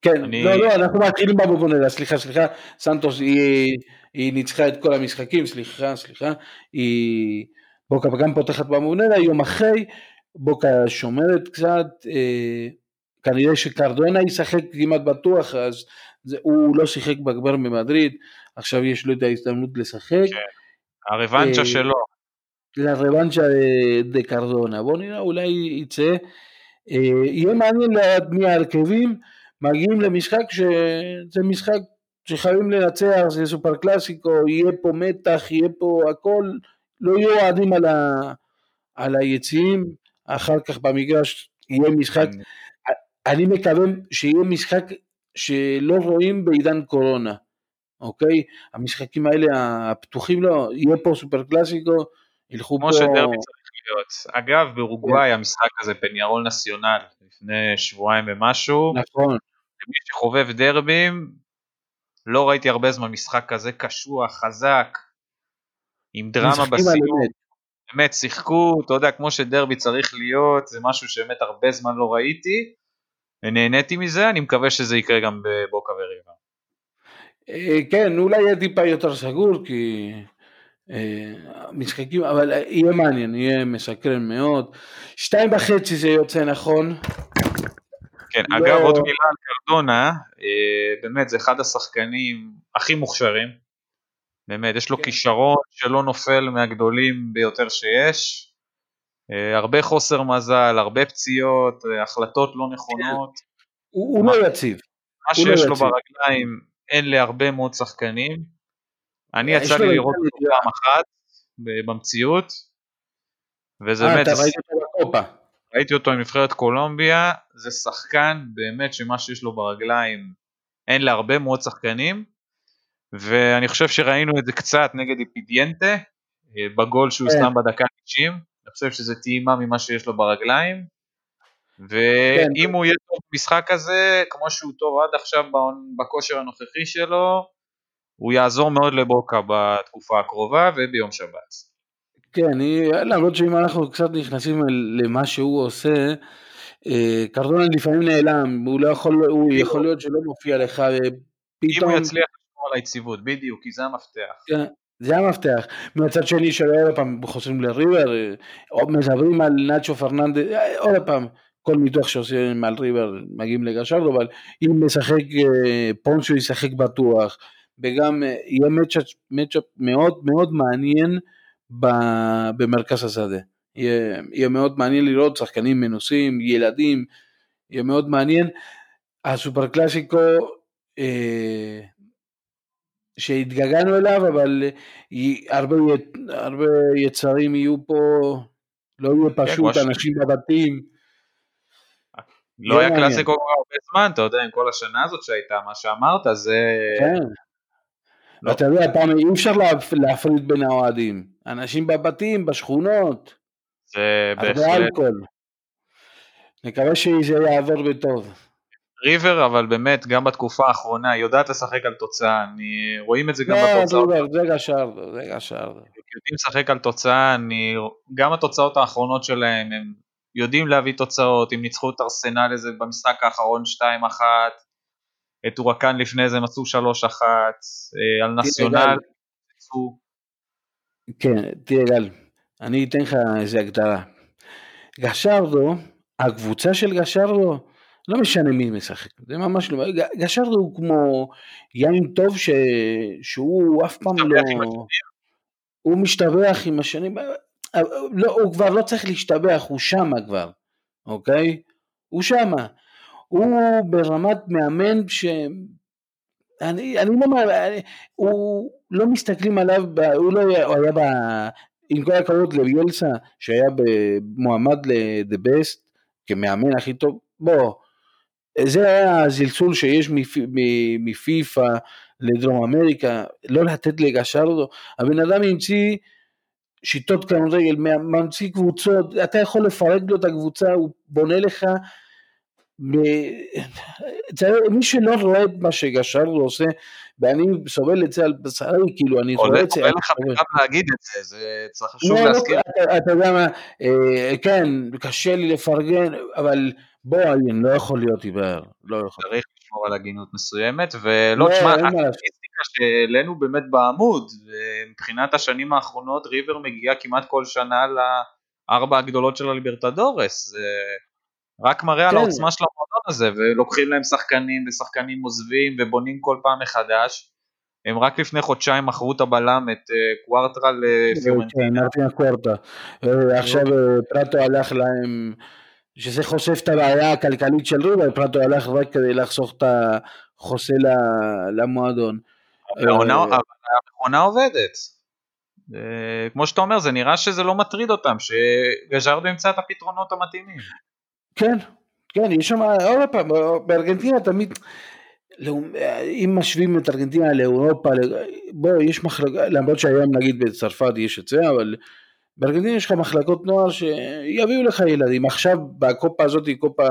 Speaker 3: כן, אני... לא, לא, אנחנו מתחילים בבונרה, סליחה, סליחה, סנטוס היא, היא ניצחה את כל המשחקים, סליחה, סליחה, היא... בוקה גם פותחת במונרה, יום אחרי, בוקה שומרת קצת, אה, כנראה שקרדונה ישחק כמעט בטוח, אז זה, הוא לא שיחק בגבר ממדריד, עכשיו יש לו את ההזדמנות לשחק. כן,
Speaker 2: הרבנצ'ה אה, שלו.
Speaker 3: לרבנצ'ה דה קרדונה, בוא נראה, אולי יצא. אה, יהיה מעניין לדעת מי ההרכבים, מגיעים למשחק שזה משחק שחייבים לנצח, זה סופר קלאסיקו, יהיה פה מתח, יהיה פה הכל, לא יהיו אוהדים על, ה, על היציעים, אחר כך במגרש יהיה משחק, אני מקווה שיהיה משחק שלא רואים בעידן קורונה, אוקיי? המשחקים האלה הפתוחים לא, יהיה פה סופר קלאסיקו, ילכו
Speaker 2: פה... כמו שדרבי צריך להיות. אגב, באורוגוואי כן. המשחק הזה פניארול נציונל, לפני שבועיים ומשהו.
Speaker 3: נכון.
Speaker 2: למי שחובב דרבים, לא ראיתי הרבה זמן משחק כזה קשוח, חזק, עם דרמה בסיום. באמת, שיחקו, אתה יודע, כמו שדרבי צריך להיות, זה משהו שבאמת הרבה זמן לא ראיתי, ונהניתי מזה, אני מקווה שזה יקרה גם בבוקה וריבה.
Speaker 3: אה, כן, אולי יהיה טיפה יותר סגור, כי אה, משחקים, אבל יהיה מעניין, יהיה מסקרן מאוד. שתיים וחצי זה יוצא נכון.
Speaker 2: כן, לא... אגב עוד מילה על קרדונה, אה, באמת זה אחד השחקנים הכי מוכשרים, באמת יש לו כן. כישרון שלא נופל מהגדולים ביותר שיש, אה, הרבה חוסר מזל, הרבה פציעות, החלטות לא נכונות.
Speaker 3: הוא, הוא לא יציב.
Speaker 2: מה שיש לא לו. ברגליים אין להרבה מאוד שחקנים. אני יצא לי לראות אותו פעם אחת במציאות, וזה באמת...
Speaker 3: אה.
Speaker 2: ראיתי אותו עם נבחרת קולומביה, זה שחקן באמת שמה שיש לו ברגליים אין להרבה מאוד שחקנים, ואני חושב שראינו את זה קצת נגד איפידיאנטה, אה, בגול שהוא כן. שם בדקה 90, אני חושב שזה טעימה ממה שיש לו ברגליים, ואם כן. הוא יהיה טוב במשחק הזה, כמו שהוא טוב עד עכשיו בכושר הנוכחי שלו, הוא יעזור מאוד לבוקה בתקופה הקרובה וביום שבת.
Speaker 3: כן, למרות שאם אנחנו קצת נכנסים למה שהוא עושה, אה, קרדונה לפעמים נעלם, הוא לא יכול, הוא יכול להיות שלא מופיע לך,
Speaker 2: פתאום... אם הוא יצליח לשמור על היציבות, בדיוק, כי זה המפתח.
Speaker 3: כן, זה המפתח. מצד שני, שלא פעם חוזרים לריבר, מדברים על נאצ'ו פרננדס, עוד פעם, כל ניתוח שעושים על ריבר מגיעים לגשרדו, אבל אם משחק אה, פונצ'ו ישחק בטוח, וגם אה, יהיה מצ'אפ מאוד מאוד מעניין במרכז השדה. יהיה, יהיה מאוד מעניין לראות שחקנים מנוסים, ילדים, יהיה מאוד מעניין. הסופר קלאסיקו אה, שהתגעגענו אליו, אבל הרבה, הרבה יצרים יהיו פה, לא יהיו כן, פשוט אנשים בבתים.
Speaker 2: לא היה קלאסיקו כבר הרבה זמן, אתה יודע, עם כל השנה הזאת שהייתה, מה שאמרת, זה...
Speaker 3: כן. לא. אתה יודע, פעם אי אפשר להפריד בין האוהדים. אנשים בבתים, בשכונות.
Speaker 2: זה בהחלט. אלכוהול.
Speaker 3: נקווה שזה יעבור בטוב.
Speaker 2: ריבר, אבל באמת, גם בתקופה האחרונה, היא יודעת לשחק על תוצאה, אני... רואים את זה גם
Speaker 3: לא, בתוצאות. זה גשר, זה גשר.
Speaker 2: יודעים לשחק על תוצאה, אני... גם התוצאות האחרונות שלהם, הם יודעים להביא תוצאות, אם ניצחו את ארסנל איזה במשחק האחרון 2-1, את אורקן לפני זה הם עשו 3-1, אה, על נציונל.
Speaker 3: כן, תראה גל, אני אתן לך איזה הגדרה. גשרדו, הקבוצה של גשרדו, לא משנה מי משחק, זה ממש לא, גשרדו הוא כמו יין טוב ש... שהוא אף פעם לא... הוא משתבח עם השנים, לא, הוא כבר לא צריך להשתבח, הוא שמה כבר, אוקיי? הוא שמה. הוא ברמת מאמן ש... אני, אני לא אומר, הוא לא מסתכלים עליו, ב, הוא לא היה, הוא היה ב... עם כל הכבוד לביולסה, שהיה מועמד ל-the best, כמאמן הכי טוב, בוא, זה היה הזלזול שיש מפיפ"א לדרום אמריקה, לא לתת לגשרדו, הבן אדם המציא שיטות כדורגל, ממציא קבוצות, אתה יכול לפרק לו את הקבוצה, הוא בונה לך, ב... מי שלא רואה את מה שגשרדו עושה, ואני סובל את זה על בשרי, כאילו אני רואה את זה.
Speaker 2: עולה לך בכלל להגיד את זה, זה צריך חשוב לא, לא, להזכיר.
Speaker 3: אתה יודע מה, אה, כן, קשה לי לפרגן, אבל בוא, אני לא יכול להיות עיוור, לא יכול.
Speaker 2: צריך לשמור על הגינות מסוימת, ולא, תשמע, הסטטיסטיקה שהעלינו באמת בעמוד, מבחינת השנים האחרונות ריבר מגיעה כמעט כל שנה לארבע הגדולות של הליברטדורס, זה רק מראה על כן. העוצמה של המועדון הזה, ולוקחים להם שחקנים, ושחקנים עוזבים, ובונים כל פעם מחדש. הם רק לפני חודשיים מכרו את הבלם, את אה, קווארטרה לפיורנטינה.
Speaker 3: כן, מרטין קוורטה. עכשיו אה, פרטו הלך להם... שזה חושף את הבעיה הכלכלית של ריבר, פרטו הלך רק כדי לחסוך את החוסה למועדון.
Speaker 2: המכונה עובדת. כמו שאתה אומר, זה נראה שזה לא מטריד אותם, שגז'רדו ימצא את הפתרונות המתאימים.
Speaker 3: כן, כן, יש שם, עוד פעם, בארגנטינה תמיד, אם משווים את ארגנטינה לאירופה, בוא, יש מחלקה, למרות שהיום נגיד בצרפת יש את זה, אבל בארגנטינה יש לך מחלקות נוער שיביאו לך ילדים. עכשיו בקופה הזאת, קופה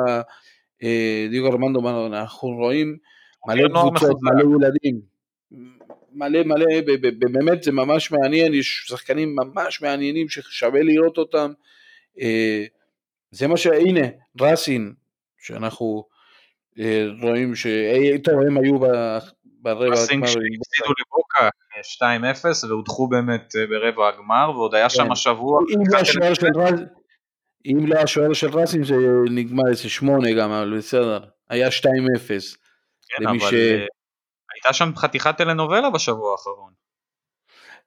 Speaker 3: אה, דיגו ארמנדו, אנחנו רואים מלא קבוצות, מלא ילדים. מלא מלא, באמת זה ממש מעניין, יש שחקנים ממש מעניינים ששווה לראות אותם. אה, זה מה ש... הנה, רסין, שאנחנו אה, רואים ש... טוב, הם היו ברבע
Speaker 2: הגמר. שהפסידו לבוקה 2-0 והודחו באמת אה, ברבע הגמר ועוד היה שם כן. השבוע.
Speaker 3: אם לא השוער של רסים זה נגמר איזה שמונה גם, אבל בסדר, היה 2-0.
Speaker 2: כן, אבל ש... אה, הייתה שם חתיכת טלנובלה בשבוע האחרון.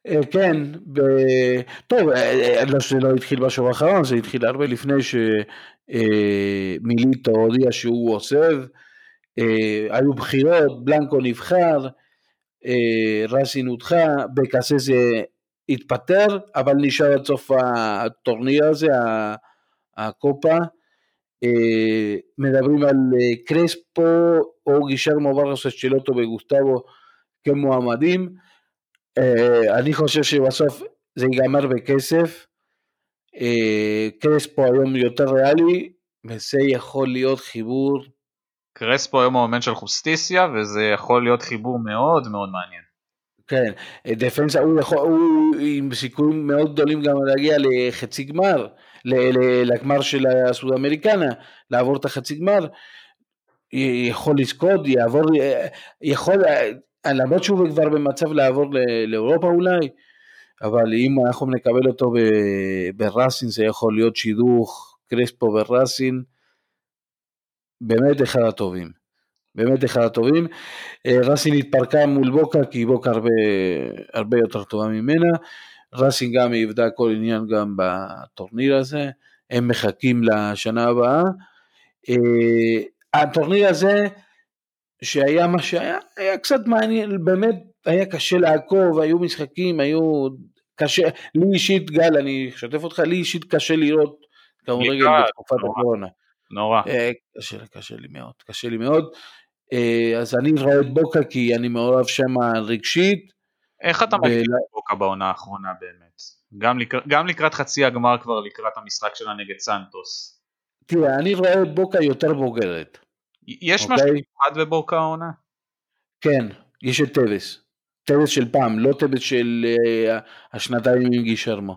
Speaker 3: אה, כן, ב... טוב, לא שזה לא התחיל בשבוע האחרון, זה התחיל הרבה לפני שמיליטו הודיע שהוא עוזב. היו בחירות, בלנקו נבחר, אה, רסין הודחה, בקססה התפטר, אבל נשאר עד סוף הטורניר הזה, הקופה. אה, מדברים על קרספו או גישר מוברס צ'לוטו וגוסטבו כמועמדים. אני חושב שבסוף זה ייגמר בכסף. קרספו היום יותר ריאלי, וזה יכול להיות חיבור
Speaker 2: קרספו היום המאמן של חוסטיסיה וזה יכול להיות חיבור מאוד מאוד מעניין.
Speaker 3: כן, דפנסה הוא יכול, הוא עם סיכויים מאוד גדולים גם להגיע לחצי גמר, לגמר של הסוד אמריקנה, לעבור את החצי גמר, יכול לזכות, יעבור, יכול, למרות שהוא כבר במצב לעבור לאירופה אולי, אבל אם אנחנו נקבל אותו בראסין זה יכול להיות שידוך קרספו וראסין, באמת אחד הטובים. באמת אחד הטובים. אה, רסין התפרקה מול בוקה כי בוקה הרבה, הרבה יותר טובה ממנה. רסין גם איבדה כל עניין גם בטורניר הזה. הם מחכים לשנה הבאה. אה, הטורניר הזה שהיה מה שהיה, היה קצת מעניין, באמת היה קשה לעקוב, היו משחקים, היו קשה, לי אישית גל, אני אשתף אותך, לי אישית קשה לראות כדורגל בתקופת הקורונה.
Speaker 2: נורא.
Speaker 3: אה, קשה, קשה לי מאוד, קשה לי מאוד. אה, אז אני רואה את בוקה כי אני מעורב שם רגשית.
Speaker 2: איך אתה מגיע את בוקה בעונה האחרונה באמת? גם, לקראת, גם לקראת חצי הגמר כבר לקראת המשחק שלה נגד סנטוס.
Speaker 3: תראה, אני רואה את בוקה יותר בוגרת.
Speaker 2: יש משהו אוקיי? מיוחד בבוקה העונה?
Speaker 3: כן, יש את טבס. טבס של פעם, לא טבס של אה, השנתיים עם גיז'רמו.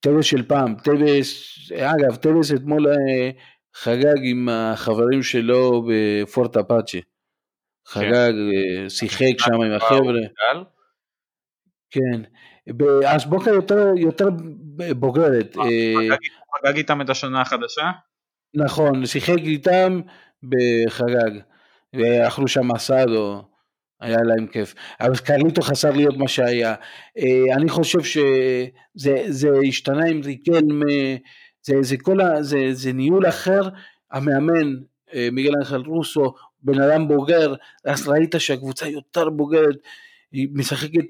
Speaker 3: טבס של פעם, טבס, אגב, טבס אתמול אה, חגג עם החברים שלו בפוארטה אפאצ'ה. חגג, כן. אה, שיחק שם עם החבר'ה. כן. אז בוקר יותר, יותר בוגרת.
Speaker 2: אה, אה, חגג איתם את השנה החדשה?
Speaker 3: נכון, שיחק איתם בחגג. ואכלו שם מסעדו, היה להם כיף. אבל קרליטו חסר להיות מה שהיה. אני חושב שזה השתנה עם ריקלמה. זה, זה, כל ה, זה, זה ניהול אחר, המאמן אה, מיגל אנחל רוסו, בן אדם בוגר, אז ראית שהקבוצה יותר בוגרת, היא משחקת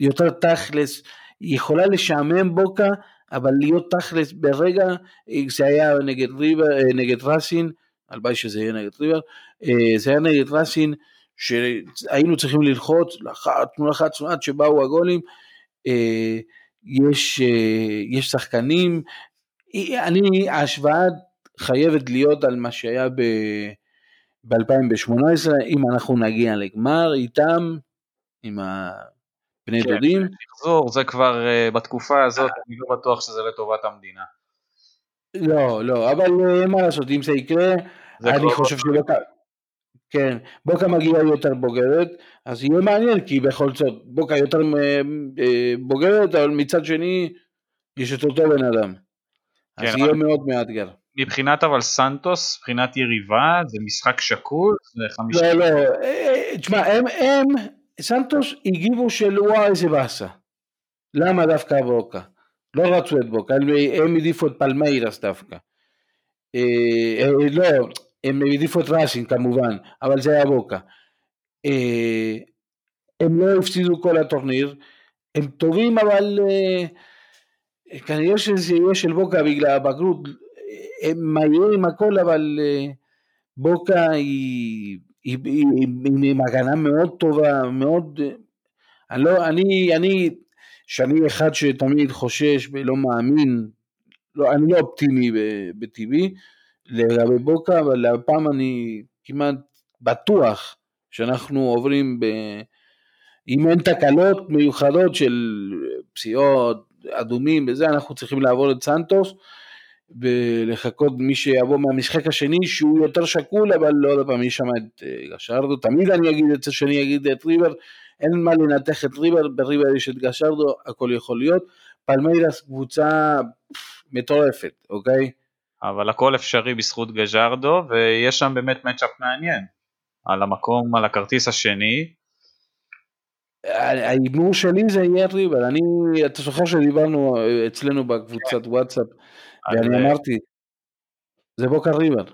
Speaker 3: יותר תכלס, היא יכולה לשעמם בוקה, אבל להיות תכלס ברגע, זה היה נגד, ריבר, נגד רסין, הלוואי שזה יהיה נגד ריבר, זה היה נגד רסין, שהיינו צריכים ללחוץ, לחצנו, לחצנו עד שבאו הגולים, יש, יש שחקנים, אני, ההשוואה חייבת להיות על מה שהיה ב-2018, אם אנחנו נגיע לגמר איתם, עם הבני כן, דודים.
Speaker 2: מחזור, זה כבר uh, בתקופה הזאת, אני לא בטוח שזה לטובת המדינה.
Speaker 3: לא, לא, אבל uh, מה לעשות, אם זה יקרה, זה אני חושב לא שבוקה, כן, בוקה מגיעה יותר בוגרת, אז יהיה מעניין, כי בכל זאת, בוקה יותר uh, בוגרת, אבל מצד שני, יש את אותו בן אדם. כן, אז יהיה מאוד מאתגר.
Speaker 2: מבחינת אבל סנטוס, מבחינת יריבה, זה משחק שקול? זה חמישה...
Speaker 3: לא, לא, תשמע, הם, הם, סנטוס הגיבו של וואי איזה באסה. למה דווקא בוקה? לא רצו את בוקה, הם העדיפו את פלמיירס דווקא. אה, אה, לא, הם העדיפו את ראסין כמובן, אבל זה היה בוקה. אה, הם לא הפסידו כל הטורניר, הם טובים אבל אה, כנראה שזה יהיה של בוקה בגלל הבגרות, הם מהירים הכל אבל אה, בוקה היא היא, היא, היא עם הגנה מאוד טובה, מאוד... אני לא, אני, אני, שאני אחד שתמיד חושש ולא מאמין, לא, אני לא אופטימי בטבעי לגבי בוקה, אבל הפעם אני כמעט בטוח שאנחנו עוברים ב... אם אין תקלות מיוחדות של פציעות, אדומים וזה, אנחנו צריכים לעבור את סנטוס. ולחכות מי שיבוא מהמשחק השני שהוא יותר שקול אבל לא יודע פעם יש שם את אה, גשרדו. תמיד אני אגיד את זה שאני אגיד את ריבר. אין מה לנתח את ריבר בריבר יש את גשרדו הכל יכול להיות. פלמיירס קבוצה מטורפת אוקיי?
Speaker 2: אבל הכל אפשרי בזכות גז'רדו ויש שם באמת מצ'אפ מעניין. על המקום על הכרטיס השני
Speaker 3: ההימור שלי זה יהיה ריבר, אני, אתה זוכר שדיברנו אה, אצלנו בקבוצת וואטסאפ ואני אמרתי, זה בוקר ריבר.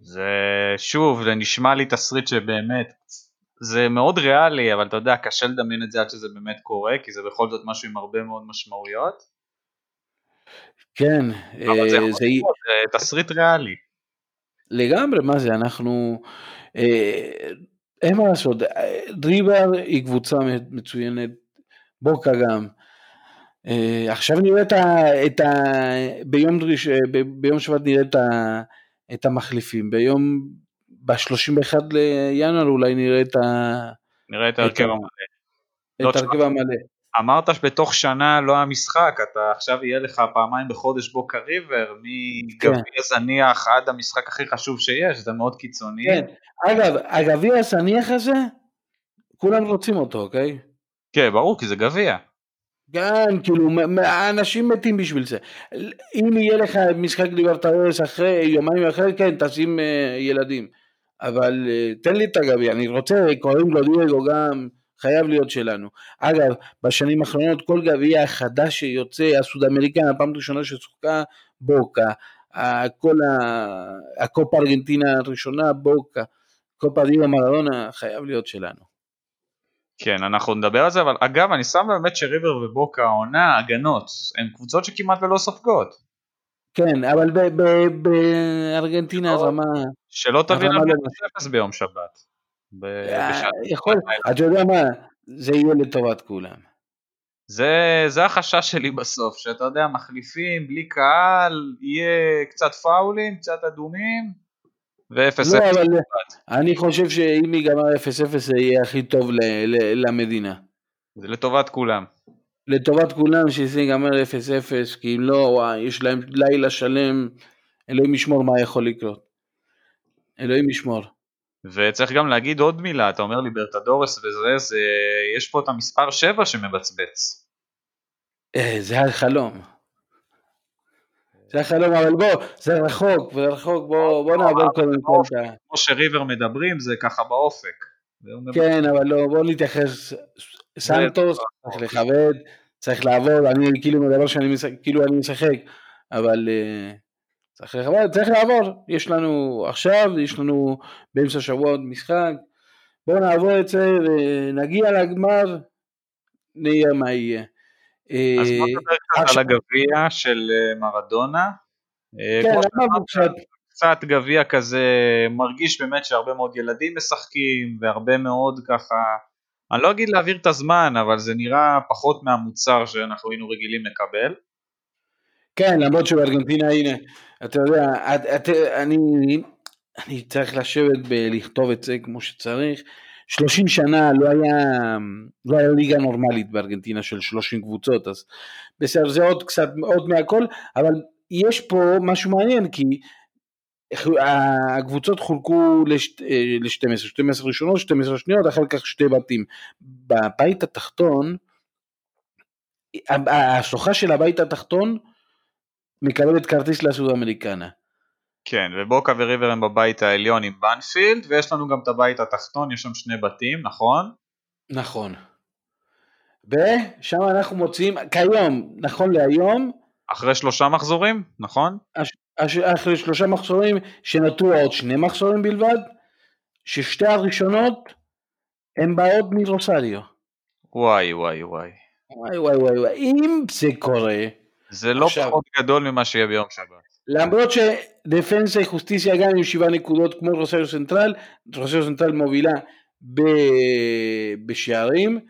Speaker 2: זה שוב, זה נשמע לי תסריט שבאמת, זה מאוד ריאלי, אבל אתה יודע, קשה לדמיין את זה עד שזה באמת קורה, כי זה בכל זאת משהו עם הרבה מאוד משמעויות.
Speaker 3: כן,
Speaker 2: אבל זה אה, זה... תסריט ריאלי.
Speaker 3: לגמרי, מה זה, אנחנו, אה, אין מה לעשות, דריבר היא קבוצה מצוינת, בוקה גם, Uh, עכשיו נראה את ה... את ה ביום, דריש, ב, ביום שבת נראה את, ה, את המחליפים, ביום, ב-31 לינואר אולי נראה את ה...
Speaker 2: נראה את ההרכב המלא.
Speaker 3: את ההרכב המלא.
Speaker 2: אמרת שבתוך שנה לא המשחק, אתה עכשיו יהיה לך פעמיים בחודש בוקה ריבר, מגביע כן. זניח עד המשחק הכי חשוב שיש, זה מאוד קיצוני.
Speaker 3: כן, אגב, הגביע הזניח הזה, כולם רוצים אותו, אוקיי?
Speaker 2: כן, ברור, כי זה גביע.
Speaker 3: כן, כאילו, האנשים מתים בשביל זה. אם יהיה לך משחק ליברטריאס אחרי, יומיים אחרי, כן, תשים uh, ילדים. אבל uh, תן לי את הגביע, אני רוצה, קוראים לו דייגו גם, חייב להיות שלנו. אגב, בשנים האחרונות כל גביע חדש שיוצא, הסוד אמריקן, הפעם הראשונה שצוחקה, בוקה. כל הקופה ארגנטינה הראשונה, בוקה. קופה דיגו מרדונה, חייב להיות שלנו.
Speaker 2: כן, אנחנו נדבר על זה, אבל אגב, אני שם באמת שריבר ובוקה העונה, הגנות, הן קבוצות שכמעט ולא סופגות.
Speaker 3: כן, אבל בארגנטינה הרמה...
Speaker 2: שלא תביא לנו 0 ביום שבת.
Speaker 3: אה, יכול, אתה יודע מה, זה יהיה לטובת כולם.
Speaker 2: זה, זה החשש שלי בסוף, שאתה יודע, מחליפים, בלי קהל, יהיה קצת פאולים, קצת אדומים, ו-0-0.
Speaker 3: לא, אבל אני חושב שאם ייגמר 0-0 זה יהיה הכי טוב ל- ל- למדינה.
Speaker 2: זה לטובת כולם.
Speaker 3: לטובת כולם שזה ייגמר 0-0, כי אם לא, וואי, יש להם לילה שלם, אלוהים ישמור מה יכול לקרות. אלוהים ישמור.
Speaker 2: וצריך גם להגיד עוד מילה, אתה אומר ליברטדורס וזה, זה, יש פה את המספר 7 שמבצבץ.
Speaker 3: אה, זה החלום. זה החלום, אבל בוא, זה רחוק, זה רחוק, בוא, בוא נעבור קודם כל את ה...
Speaker 2: כמו שריבר מדברים, זה ככה באופק.
Speaker 3: כן, אבל לא, בוא נתייחס, סנטוס, צריך לכבד, צריך לעבוד, אני כאילו מדבר שאני משחק, כאילו אני משחק, אבל uh, צריך צריך לעבור, יש לנו עכשיו, יש לנו באמצע השבוע עוד משחק, בואו נעבור את זה ונגיע לגמר, נראה מה יהיה.
Speaker 2: אז בוא נדבר קצת על הגביע של מרדונה.
Speaker 3: כן, אמרנו קצת.
Speaker 2: קצת גביע כזה, מרגיש באמת שהרבה מאוד ילדים משחקים והרבה מאוד ככה, אני לא אגיד להעביר את הזמן, אבל זה נראה פחות מהמוצר שאנחנו היינו רגילים לקבל.
Speaker 3: כן, למרות שבארגנטינה, הנה, אתה יודע, את, את, אני, אני צריך לשבת ולכתוב את זה כמו שצריך. 30 שנה לא היה, לא היה ליגה נורמלית בארגנטינה של 30 קבוצות, אז בסדר, זה עוד קצת, עוד מהכל, אבל יש פה משהו מעניין, כי הקבוצות חולקו ל-12, 12 ראשונות, 12 שניות, אחר כך שתי בתים. בבית התחתון, השלוחה של הבית התחתון מקבלת כרטיס לסוד אמריקנה.
Speaker 2: כן, ובוקה וריבר הם בבית העליון עם בנפילד, ויש לנו גם את הבית התחתון, יש שם שני בתים, נכון?
Speaker 3: נכון. ושם אנחנו מוצאים, כיום, נכון להיום,
Speaker 2: אחרי שלושה מחזורים, נכון?
Speaker 3: אחרי שלושה מחזורים שנותרו עוד שני מחזורים בלבד, ששתי הראשונות הן באות מרוסריו.
Speaker 2: וואי וואי. וואי
Speaker 3: וואי וואי וואי, אם זה קורה...
Speaker 2: זה לא עכשיו, פחות גדול ממה שיהיה ביום שבת.
Speaker 3: למרות שדפנסה חוסטיסיה גם עם שבעה נקודות כמו רוסריו סנטרל, רוסריו סנטרל מובילה ב... בשערים,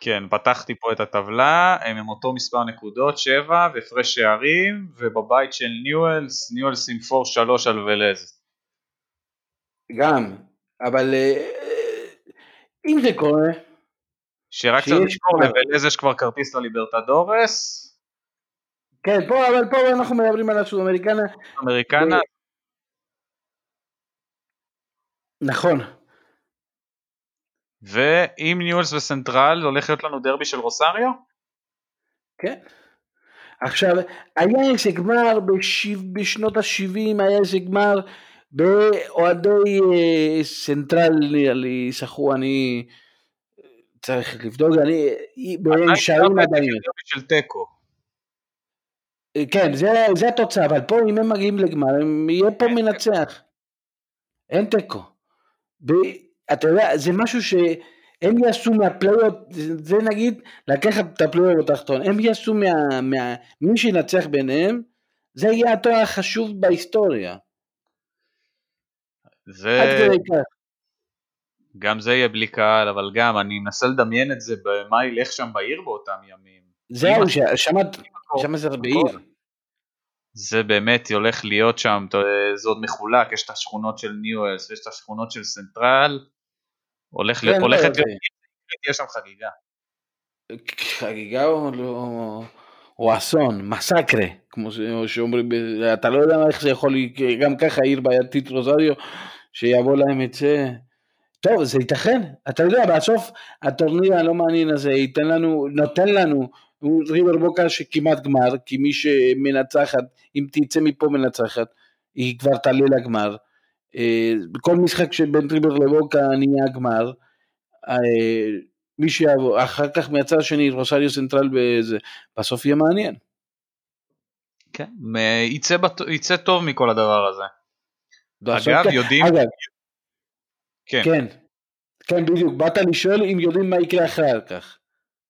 Speaker 2: כן, פתחתי פה את הטבלה, הם עם אותו מספר נקודות, 7 והפרש שערים, ובבית של ניואלס, ניואלס עם 4-3 על ולז.
Speaker 3: גם, אבל אה, אם זה קורה...
Speaker 2: שרק צריך לזכור, לוולז יש כבר כרטיס לליברטדורס.
Speaker 3: כן, פה, אבל פה אנחנו מדברים על הסודאמריקנה. אמריקנה. נכון.
Speaker 2: ועם ניולס וסנטרל הולך להיות לנו דרבי של רוסריו?
Speaker 3: כן. עכשיו, היה איזה גמר בשנות ה-70, היה איזה גמר באוהדי אה, סנטרל נראה לי, סחו, אני צריך לבדוק, אני,
Speaker 2: בין שערים עדיין. של תיקו.
Speaker 3: כן, זה, זה התוצאה, אבל פה אם הם מגיעים לגמר, הם יהיה פה מנצח. אין תיקו. אתה יודע, זה משהו שהם יעשו מהפלייאוף, זה נגיד לקחת את הפלייאוף התחתון, הם יעשו מה, מה... מי שינצח ביניהם, זה יהיה התואר החשוב בהיסטוריה.
Speaker 2: זה... גם זה יהיה בלי קהל, אבל גם אני מנסה לדמיין את זה, במה ילך שם בעיר באותם ימים.
Speaker 3: זהו, שם זה בעיר.
Speaker 2: זה באמת הולך להיות שם, זה עוד מחולק, יש את השכונות של ניואלס ויש את השכונות של סנטרל, הולך
Speaker 3: כן,
Speaker 2: הולכת להיות, תהיה שם חגיגה.
Speaker 3: חגיגה או לא... או אסון, masacre, כמו שאומרים, אתה לא יודע איך זה יכול, גם ככה עיר בעייתית רוזריו, שיבוא להם את זה. טוב, זה ייתכן, אתה יודע, בסוף הטורניר הלא מעניין הזה ייתן לנו, נותן לנו ריבר בוקה שכמעט גמר, כי מי שמנצחת, אם תצא מפה מנצחת, היא כבר תעלה לגמר. אה, בכל משחק שבין ריבר לבוקה נהיה גמר, אה, מי שיבוא, אחר כך מהצד השני רוסריו סנטרל בזה, בסוף יהיה מעניין.
Speaker 2: כן, יצא, בת... יצא טוב מכל הדבר הזה. אגב, כן. יודעים... אגב,
Speaker 3: כן. כן, כן בדיוק, באת לשאול אם יודעים מה יקרה אחר כך.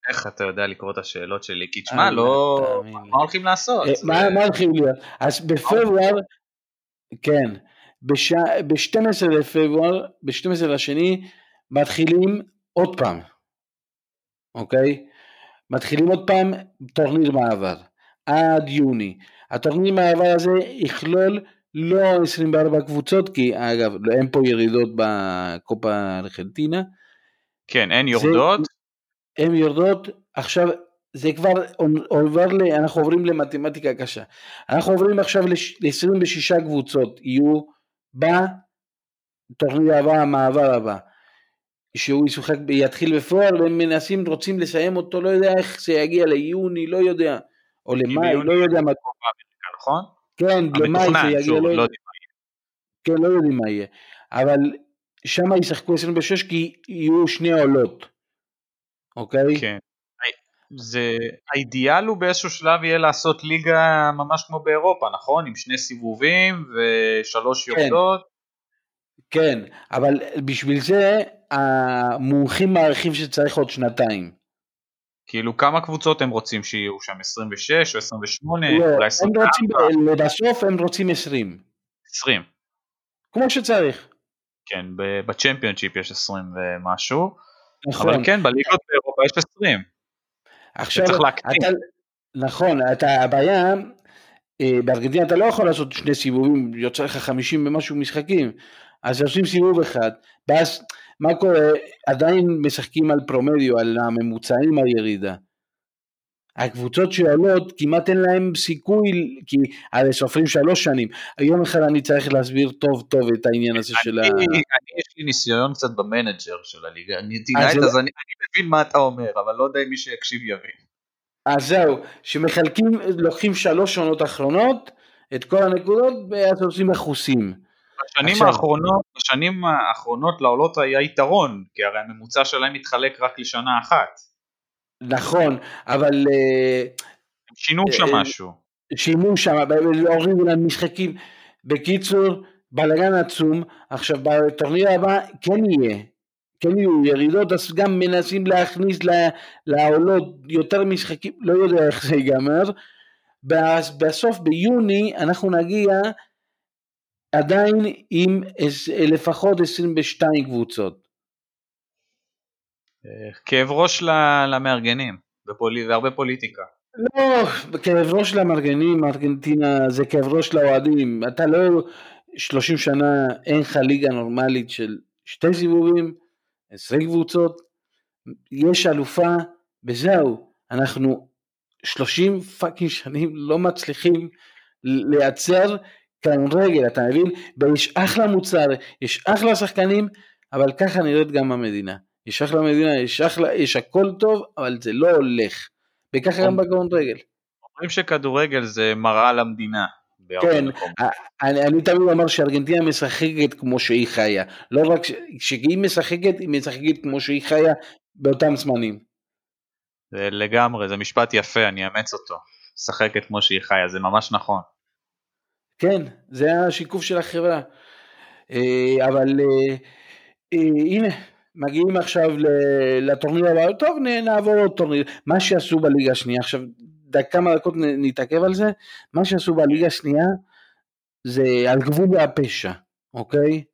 Speaker 2: איך אתה יודע לקרוא את השאלות שלי? כי תשמע, לא... מה הולכים לעשות?
Speaker 3: אה, מה הולכים להיות? אז בפברואר, כן, ב-12 לפברואר, ב-12 לשני, מתחילים עוד פעם, אוקיי? מתחילים עוד פעם טורניר מעבר, עד יוני. הטורניר מעבר הזה יכלול לא 24 קבוצות, כי אגב, אין פה ירידות בקופה ארגנטינה.
Speaker 2: כן, אין יורדות.
Speaker 3: הן יורדות, עכשיו זה כבר עובר, ל, אנחנו עוברים למתמטיקה קשה, אנחנו עוברים עכשיו ל-26 קבוצות יהיו בטורניר הבא, המעבר הבא, שהוא ישוחק, יתחיל בפועל והם מנסים, רוצים לסיים אותו, לא יודע איך זה יגיע ליוני, לא יודע, או למאי, לא יודע מה,
Speaker 2: נכון?
Speaker 3: כן, למאי זה יגיע, לא, יודע. כן, לא יודעים מה יהיה, אבל שם ישחקו 26 כי יהיו שני עולות. אוקיי?
Speaker 2: כן. זה, האידיאל הוא באיזשהו שלב יהיה לעשות ליגה ממש כמו באירופה, נכון? עם שני סיבובים ושלוש כן. יורדות.
Speaker 3: כן, אבל בשביל זה המומחים מעריכים שצריך עוד שנתיים.
Speaker 2: כאילו כמה קבוצות הם רוצים שיהיו שם? 26 או 28?
Speaker 3: לא,
Speaker 2: אולי
Speaker 3: הם
Speaker 2: 24?
Speaker 3: רוצים, לבסוף הם רוצים 20,
Speaker 2: 20.
Speaker 3: כמו שצריך.
Speaker 2: כן, ב- בצ'מפיונשיפ יש 20 ומשהו,
Speaker 3: נכון.
Speaker 2: אבל כן, בליגות באירופה יש 20.
Speaker 3: עכשיו,
Speaker 2: צריך להקטין.
Speaker 3: אתה, נכון, אתה, הבעיה, אה, בארגנטינה אתה לא יכול לעשות שני סיבובים, יוצא לך 50 ומשהו משחקים, אז עושים סיבוב אחד, ואז מה קורה, עדיין משחקים על promedio, על הממוצעים הירידה. הקבוצות שעולות כמעט אין להם סיכוי, כי הרי סופרים שלוש שנים. יום אחד אני צריך להסביר טוב טוב את העניין הזה של ה...
Speaker 2: אני, אני יש לי ניסיון קצת ב manager של הליגה, אני
Speaker 3: אז
Speaker 2: דינייט
Speaker 3: זה-
Speaker 2: אז אני, אני מבין מה אתה אומר, אבל לא יודע אם מי שיקשיב יבין.
Speaker 3: אז זהו, שמחלקים, לוקחים שלוש עונות אחרונות, את כל הנקודות, ואז עושים מכוסים.
Speaker 2: בשנים
Speaker 3: עכשיו-
Speaker 2: האחרונות, בשנים האחרונות לעולות היה יתרון, כי הרי הממוצע שלהם מתחלק רק לשנה אחת.
Speaker 3: נכון, אבל אה,
Speaker 2: שינו שם
Speaker 3: אה,
Speaker 2: משהו.
Speaker 3: שימו שם, הורידו להם משחקים. בקיצור, בלאגן עצום. עכשיו, בטורניר הבא כן יהיה. כן יהיו ירידות, אז גם מנסים להכניס לעולות יותר משחקים, לא יודע איך זה ייגמר. בסוף ביוני אנחנו נגיע עדיין עם לפחות 22 קבוצות.
Speaker 2: כאב ראש למארגנים, ופולי- והרבה פוליטיקה.
Speaker 3: לא, כאב ראש למארגנים, ארגנטינה זה כאב ראש לאוהדים, אתה לא 30 שנה אין לך ליגה נורמלית של שתי סיבובים, 20 קבוצות, יש אלופה וזהו, אנחנו 30 פאקינג שנים לא מצליחים לייצר כדורגל, אתה מבין? ויש אחלה מוצר, יש אחלה שחקנים, אבל ככה נראית גם המדינה. יש אחלה מדינה, יש אחלה, יש הכל טוב, אבל זה לא הולך. וככה גם בכדורגל.
Speaker 2: אומרים שכדורגל זה מראה למדינה.
Speaker 3: כן. אני, אני תמיד אומר שארגנטינה משחקת כמו שהיא חיה. לא רק ש- כשהיא משחקת, היא משחקת כמו שהיא חיה באותם זמנים.
Speaker 2: זה לגמרי, זה משפט יפה, אני אאמץ אותו. משחקת כמו שהיא חיה, זה ממש נכון.
Speaker 3: כן, זה השיקוף של החברה. אה, אבל אה, אה, הנה, מגיעים עכשיו לטורניר הבא, טוב נעבור עוד טורניר, מה שעשו בליגה השנייה, עכשיו כמה דקות נתעכב על זה, מה שעשו בליגה השנייה זה על גבול הפשע, אוקיי?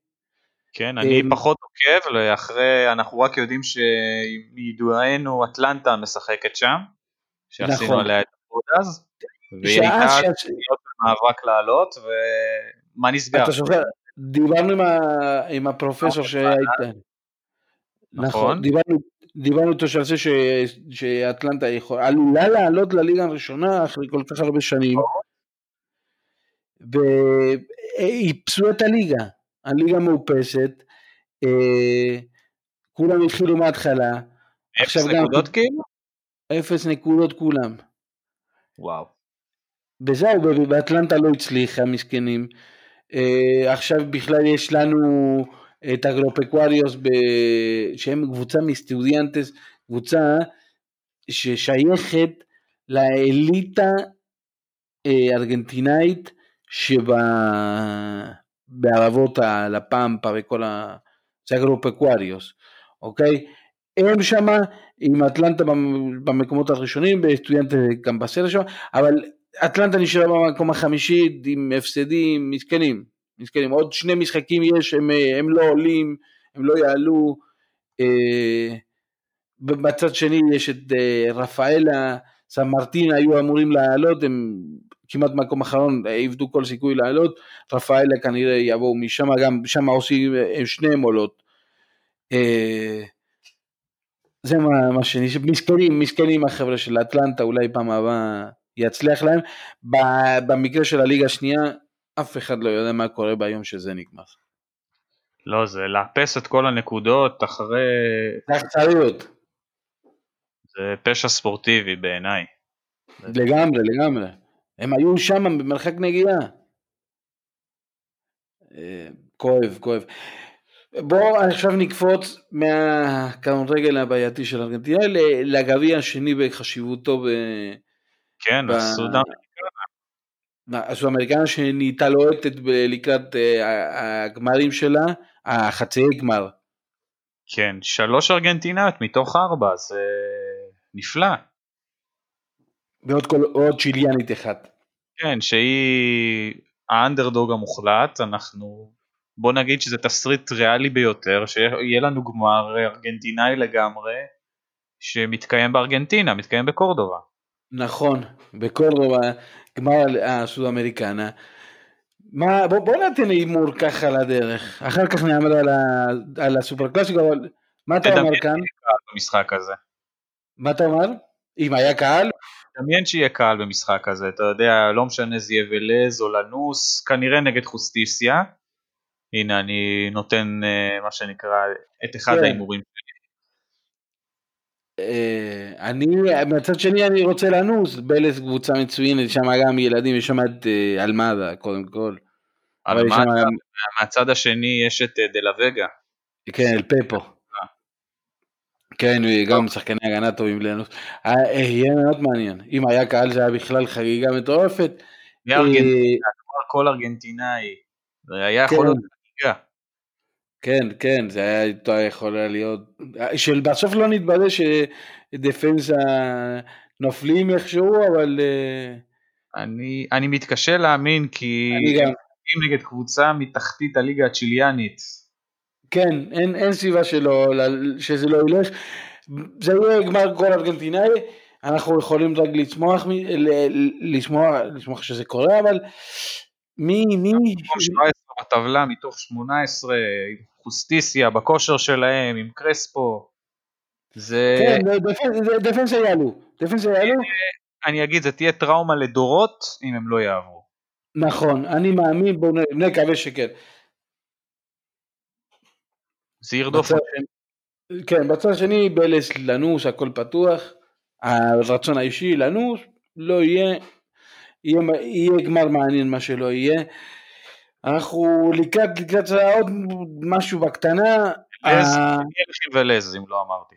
Speaker 2: כן, אני
Speaker 3: אמ,
Speaker 2: פחות עוקב, אחרי, אנחנו רק יודעים שמידוענו אטלנטה משחקת שם, שעשינו
Speaker 3: נכון.
Speaker 2: עליה את הפודאז, והיא הייתה להיות במאבק לעלות, ומה נסגר?
Speaker 3: אתה זוכר, דיברנו עם, ה, עם הפרופסור שהיה איתנו.
Speaker 2: נכון.
Speaker 3: נכון, דיברנו, דיברנו איתו שעל זה ש, שאטלנטה יכול, עלולה לעלות לליגה הראשונה אחרי כל כך הרבה שנים, ואיפסו את הליגה, הליגה מאופסת, אה, כולם התחילו מההתחלה,
Speaker 2: אפס
Speaker 3: עכשיו גם-
Speaker 2: נקודות כאילו?
Speaker 3: אפס נקודות כולם.
Speaker 2: וואו.
Speaker 3: וזהו, באטלנטה לא הצליחה, מסכנים. אה, עכשיו בכלל יש לנו את אגרופקואריוס, ב- שהם קבוצה מסטודיאנטס, קבוצה ששייכת לאליטה אה, ארגנטינאית שבערבות הלפמפה וכל ה... זה אגרופקואריוס, אוקיי? הם שמה עם אטלנטה במ- במקומות הראשונים, בסטודיאנטה גם בסדר שם, אבל אטלנטה נשארה במקום החמישי עם הפסדים מסכנים, מסכנים. עוד שני משחקים יש, הם, אה, הם לא עולים, הם לא יעלו. אה, בצד שני יש את אה, רפאלה, סן מרטין היו אמורים לעלות, הם כמעט מקום אחרון, איבדו כל סיכוי לעלות, רפאלה כנראה יבואו משם, גם שם עושים, הם שניהם עולות. זה מה, מה שאני, מסכנים, מסכנים החבר'ה של אטלנטה, אולי פעם הבאה יצליח להם. במקרה של הליגה השנייה, אף אחד לא יודע מה קורה ביום שזה נגמר.
Speaker 2: לא, זה לאפס את כל הנקודות אחרי...
Speaker 3: זה אכזריות,
Speaker 2: זה פשע ספורטיבי בעיניי.
Speaker 3: לגמרי, לגמרי. הם היו שם במרחק נגיעה. אה, כואב, כואב. בואו עכשיו נקפוץ מהכדורגל הבעייתי של ארגנטינה ל- לגביע השני בחשיבותו ב...
Speaker 2: כן,
Speaker 3: ב-
Speaker 2: הסודן.
Speaker 3: הסוד-אמריקנה שנהייתה לוהטת לקראת אה, הגמרים שלה, החצאי גמר.
Speaker 2: כן, שלוש ארגנטינאיות מתוך ארבע, זה נפלא.
Speaker 3: ועוד כל, עוד צ'יליאנית אחת.
Speaker 2: כן, שהיא האנדרדוג המוחלט, אנחנו, בוא נגיד שזה תסריט ריאלי ביותר, שיהיה לנו גמר ארגנטינאי לגמרי, שמתקיים בארגנטינה, מתקיים בקורדובה.
Speaker 3: נכון, בקורדובה, גמר הסוד אמריקנה. מה, בוא, בוא ניתן הימור ככה על הדרך, אחר כך נאמר על, על הסופר קלאסיקו, אבל מה אתה אומר כאן?
Speaker 2: במשחק הזה.
Speaker 3: מה אתה אומר? אם היה קהל?
Speaker 2: דמיין שיהיה קהל במשחק הזה, אתה יודע, לא משנה זה יהיה ולז או לנוס, כנראה נגד חוסטיסיה. הנה אני נותן uh, מה שנקרא את אחד כן. ההימורים
Speaker 3: אני, מצד שני אני רוצה לנוס, בלס קבוצה מצוינת, שם גם ילדים, יש שם את uh, אלמדה קודם כל.
Speaker 2: אלמדה. מהצד השני יש את uh, דלה וגה.
Speaker 3: כן, אל פפו. כן, גם שחקני הגנה טובים לנוס. אה, אה, יהיה מאוד מעניין. אם היה קהל זה היה בכלל חגיגה מטורפת.
Speaker 2: אה, כל ארגנטינאי. זה היה יכול להיות חגיגה.
Speaker 3: כן, כן, זה היה יכול להיות... של בסוף לא נתבדה שדפנסה נופלים איכשהו, אבל...
Speaker 2: אני, אני מתקשה להאמין כי... אני גם. נגד קבוצה מתחתית הליגה הצ'יליאנית
Speaker 3: כן, אין, אין סיבה שלא, שזה לא ילך. זה יהיה גמר גול ארגנטינאי, אנחנו יכולים רק לצמוח, לשמוח, לשמוח שזה קורה, אבל מי, מי...
Speaker 2: 17 בטבלה מתוך 18, חוסטיסיה בכושר שלהם, עם קרספו. זה...
Speaker 3: כן, דפנס יעלו, דפנס יעלו.
Speaker 2: אני אגיד, זה תהיה טראומה לדורות אם הם לא יעברו.
Speaker 3: נכון, אני מאמין, בואו נקווה שכן.
Speaker 2: זה ירדוף.
Speaker 3: כן, בצד השני בלס לנוס, הכל פתוח, הרצון האישי לנוס, לא יהיה, יהיה, יהיה גמר מעניין מה שלא יהיה. אנחנו לקראת, לקראת עוד משהו בקטנה.
Speaker 2: לז, אה, ולז אם לא אמרתי.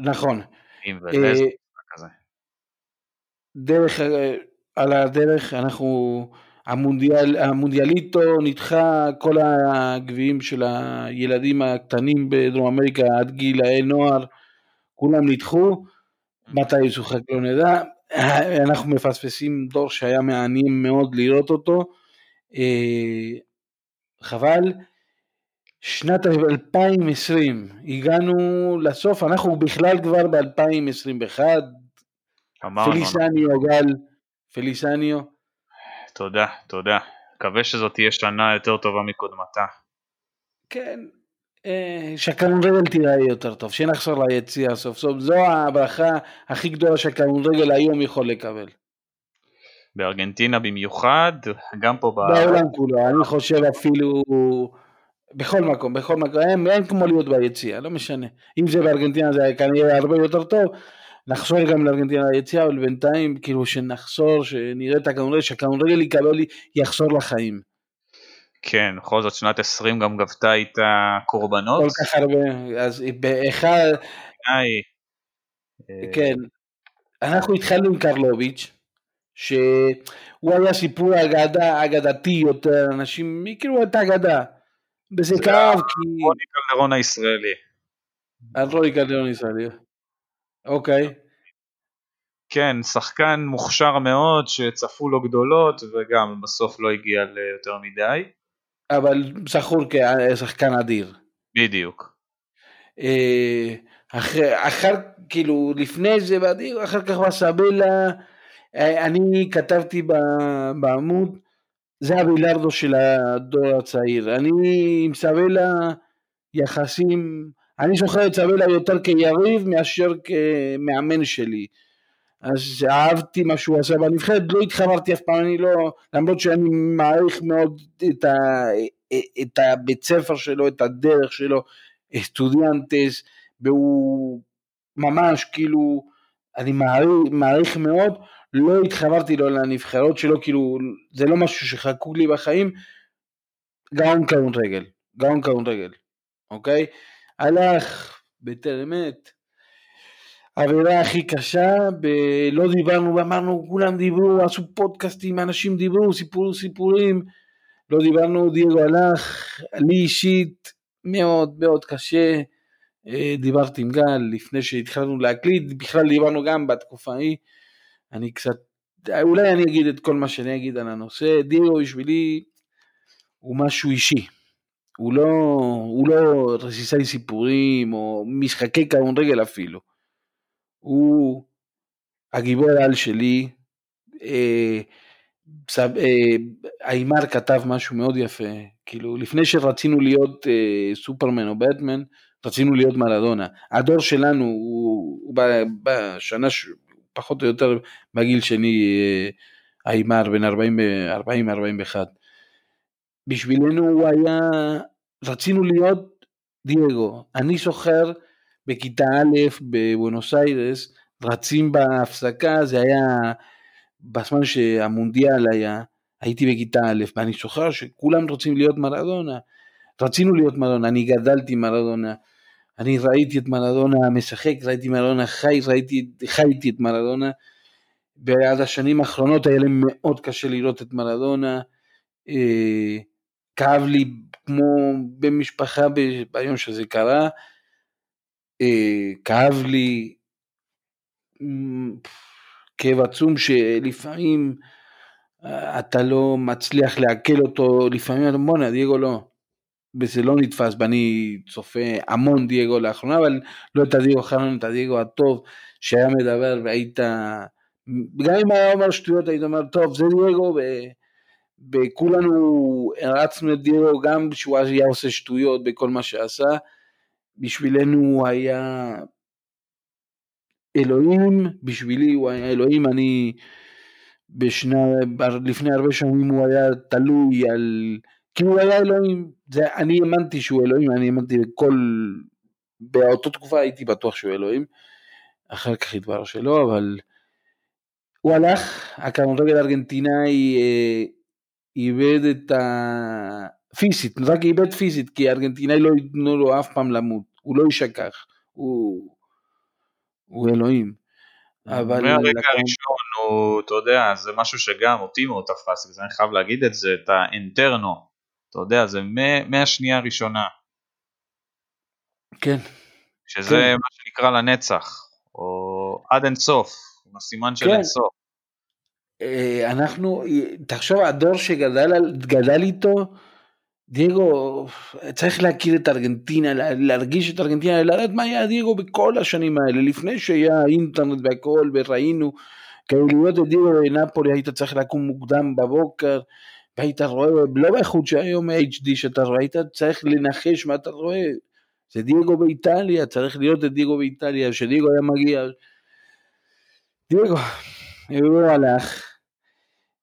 Speaker 3: נכון.
Speaker 2: ולז, כזה.
Speaker 3: דרך, אה, על הדרך אנחנו המונדיאל, המונדיאליטו נדחה כל הגביעים של הילדים הקטנים בדרום אמריקה עד גילאי נוער, כולם נדחו, מתי ישוחק לא נדע, אנחנו מפספסים דור שהיה מעניין מאוד לראות אותו, אה, חבל. שנת 2020, הגענו לסוף, אנחנו בכלל כבר ב-2021, פליסניו גל, פליסניו,
Speaker 2: תודה, תודה. מקווה שזאת תהיה שנה יותר טובה מקודמתה.
Speaker 3: כן, אה, שהכדורגל תיראה יותר טוב, שנחזור ליציאה סוף סוף, זו הברכה הכי גדולה שהכדורגל היום יכול לקבל.
Speaker 2: בארגנטינה במיוחד, גם פה
Speaker 3: בעולם כולו, אני חושב אפילו בכל מקום, בכל מקום, אין, אין כמו להיות ביציאה, לא משנה. אם זה בארגנטינה זה כנראה הרבה יותר טוב, נחזור גם לארגנטינה ליציאה, אבל בינתיים כאילו שנחזור, שנראה את הכדורגל, שהכדורגל יקבל, יחזור לחיים.
Speaker 2: כן, בכל זאת שנת 20 גם גבתה איתה קורבנות.
Speaker 3: כל כך הרבה, אז באחד...
Speaker 2: היי.
Speaker 3: כן, אנחנו התחלנו עם קרלוביץ', שהוא היה סיפור אגדה, אגדתי יותר, אנשים הכירו את האגדה. וזה כאב כי...
Speaker 2: רוני קלדרון הישראלי.
Speaker 3: רוני קלדרון הישראלי. אוקיי.
Speaker 2: כן, שחקן מוכשר מאוד שצפו לו גדולות וגם בסוף לא הגיע ליותר מדי.
Speaker 3: אבל זכור כשחקן אדיר.
Speaker 2: בדיוק.
Speaker 3: אה, אחר, אחר, כאילו, לפני זה באדיר, אחר כך בסבלה, אני כתבתי בעמוד, זה הבילארדו של הדור הצעיר. אני עם סבלה יחסים אני זוכר את סבלה יותר כיריב מאשר כמאמן שלי. אז אהבתי מה שהוא עשה בנבחרת, לא התחברתי אף פעם, אני לא, למרות שאני מעריך מאוד את, ה, את הבית ספר שלו, את הדרך שלו, אסטודיאנטס, והוא ממש כאילו, אני מעריך, מעריך מאוד, לא התחברתי לו לנבחרות שלו, כאילו, זה לא משהו שחקוק לי בחיים, גאון כדורגל, גאון כדורגל, אוקיי? הלך בטרם עת. העבירה הכי קשה, ב- לא דיברנו ואמרנו, כולם דיברו, עשו פודקאסטים, אנשים דיברו, סיפרו סיפורים, לא דיברנו, דייגו הלך, לי אישית מאוד מאוד קשה, אה, דיברתי עם גל לפני שהתחלנו להקליט, בכלל דיברנו גם בתקופה ההיא, אני קצת, אולי אני אגיד את כל מה שאני אגיד על הנושא, דיאגו בשבילי הוא משהו אישי, הוא לא, הוא לא רסיסי סיפורים או משחקי רגל אפילו, הוא הגיבור על שלי, אה, איימר כתב משהו מאוד יפה, כאילו לפני שרצינו להיות אה, סופרמן או בטמן, רצינו להיות מרדונה. הדור שלנו הוא, הוא בשנה, פחות או יותר בגיל שני, איימר בן 40-41. בשבילנו הוא היה, רצינו להיות דייגו. אני זוכר בכיתה א' בבואנוס איירס, רצים בהפסקה, זה היה בזמן שהמונדיאל היה, הייתי בכיתה א', ואני זוכר שכולם רוצים להיות מרדונה. רצינו להיות מרדונה, אני גדלתי מרדונה, אני ראיתי את מרדונה משחק, ראיתי מרדונה חי, ראיתי, חייתי את מרדונה, ועד השנים האחרונות היה לי מאוד קשה לראות את מרדונה, אה, כאב לי כמו במשפחה ביום שזה קרה, אה, כאב לי כאב עצום שלפעמים אה, אתה לא מצליח לעכל אותו, לפעמים אתה בואנה דייגו לא, וזה לא נתפס ואני צופה המון דייגו לאחרונה אבל לא את הדייגו האחרון, את הדייגו הטוב שהיה מדבר והיית, גם אם היה אומר שטויות היית אומר טוב זה דייגו וכולנו הרצנו את דייגו גם כשהוא היה עושה שטויות בכל מה שעשה, בשבילנו הוא היה אלוהים, בשבילי הוא היה אלוהים, אני בשנה, לפני הרבה שנים הוא היה תלוי על, כי הוא היה אלוהים, זה, אני האמנתי שהוא אלוהים, אני האמנתי בכל, באותה תקופה הייתי בטוח שהוא אלוהים, אחר כך התברר שלא, אבל הוא הלך, הכדורגל הארגנטינאי אה, איבד את ה... פיזית, רק איבד פיזית, כי הארגנטינאי לא ייתנו לו אף פעם למות, הוא לא יישכח, הוא... הוא אלוהים.
Speaker 2: אבל... מהרגע לקום... הראשון הוא, אתה יודע, זה משהו שגם אותי מאוד תפס, ואני חייב להגיד את זה, את האינטרנו, אתה יודע, זה מהשנייה הראשונה.
Speaker 3: כן.
Speaker 2: שזה כן. מה שנקרא לנצח, או עד אינסוף, עם הסימן של כן. אינסוף.
Speaker 3: אה, אנחנו, תחשוב, הדור שגדל איתו, דייגו, צריך להכיר את ארגנטינה, להרגיש את ארגנטינה, לדעת מה היה דייגו בכל השנים האלה, לפני שהיה אינטרנט והכל, וראינו, כדי להיות את דייגו בנפולי היית צריך לקום מוקדם בבוקר, והיית רואה, לא באיכות שהיום HD שאתה רואה, היית צריך לנחש מה אתה רואה, זה דייגו באיטליה, צריך להיות את דייגו באיטליה, שדייגו היה מגיע. דייגו, הוא הלך,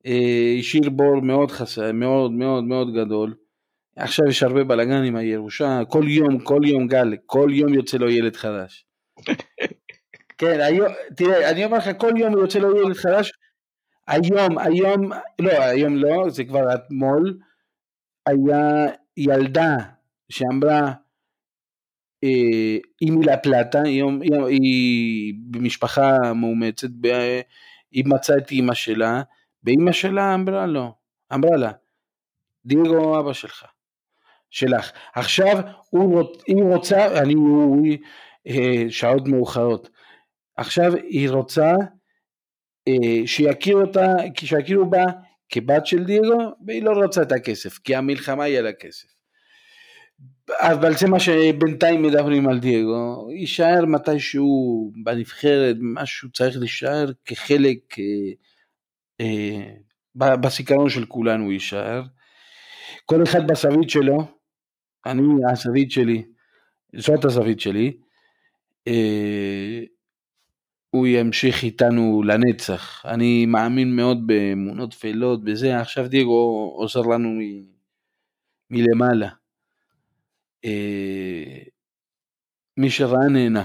Speaker 3: אה, השאיר בור מאוד חסר, מאוד מאוד מאוד גדול. עכשיו יש הרבה בלאגן עם הירושה, כל יום, כל יום גל, כל יום יוצא לו ילד חדש. כן, היום, תראה, אני אומר לך, כל יום יוצא לו ילד חדש, היום, היום, לא, היום לא, זה כבר אתמול, היה ילדה שאמרה, אה, היא מילה פלטה, היא, במשפחה מאומצת, היא מצאה את אימא שלה, ואימא שלה אמרה לו, אמרה לה, דיגו אבא שלך. שלך. עכשיו הוא, היא רוצה, אני, הוא, אה, שעות מאוחרות, עכשיו היא רוצה שיכירו אותה, שיכירו בה כבת של דיגו, והיא לא רוצה את הכסף, כי המלחמה היא על הכסף. אבל זה מה שבינתיים מדברים על דייגו, יישאר מתישהו בנבחרת, משהו צריך להישאר כחלק, אה, אה, בזיכרון של כולנו יישאר. כל אחד בזווית שלו, אני, הזווית שלי, זאת הזווית שלי, אה, הוא ימשיך איתנו לנצח. אני מאמין מאוד באמונות טפלות, בזה, עכשיו דייגו עוזר לנו מ, מלמעלה. אה, מי שראה נהנה.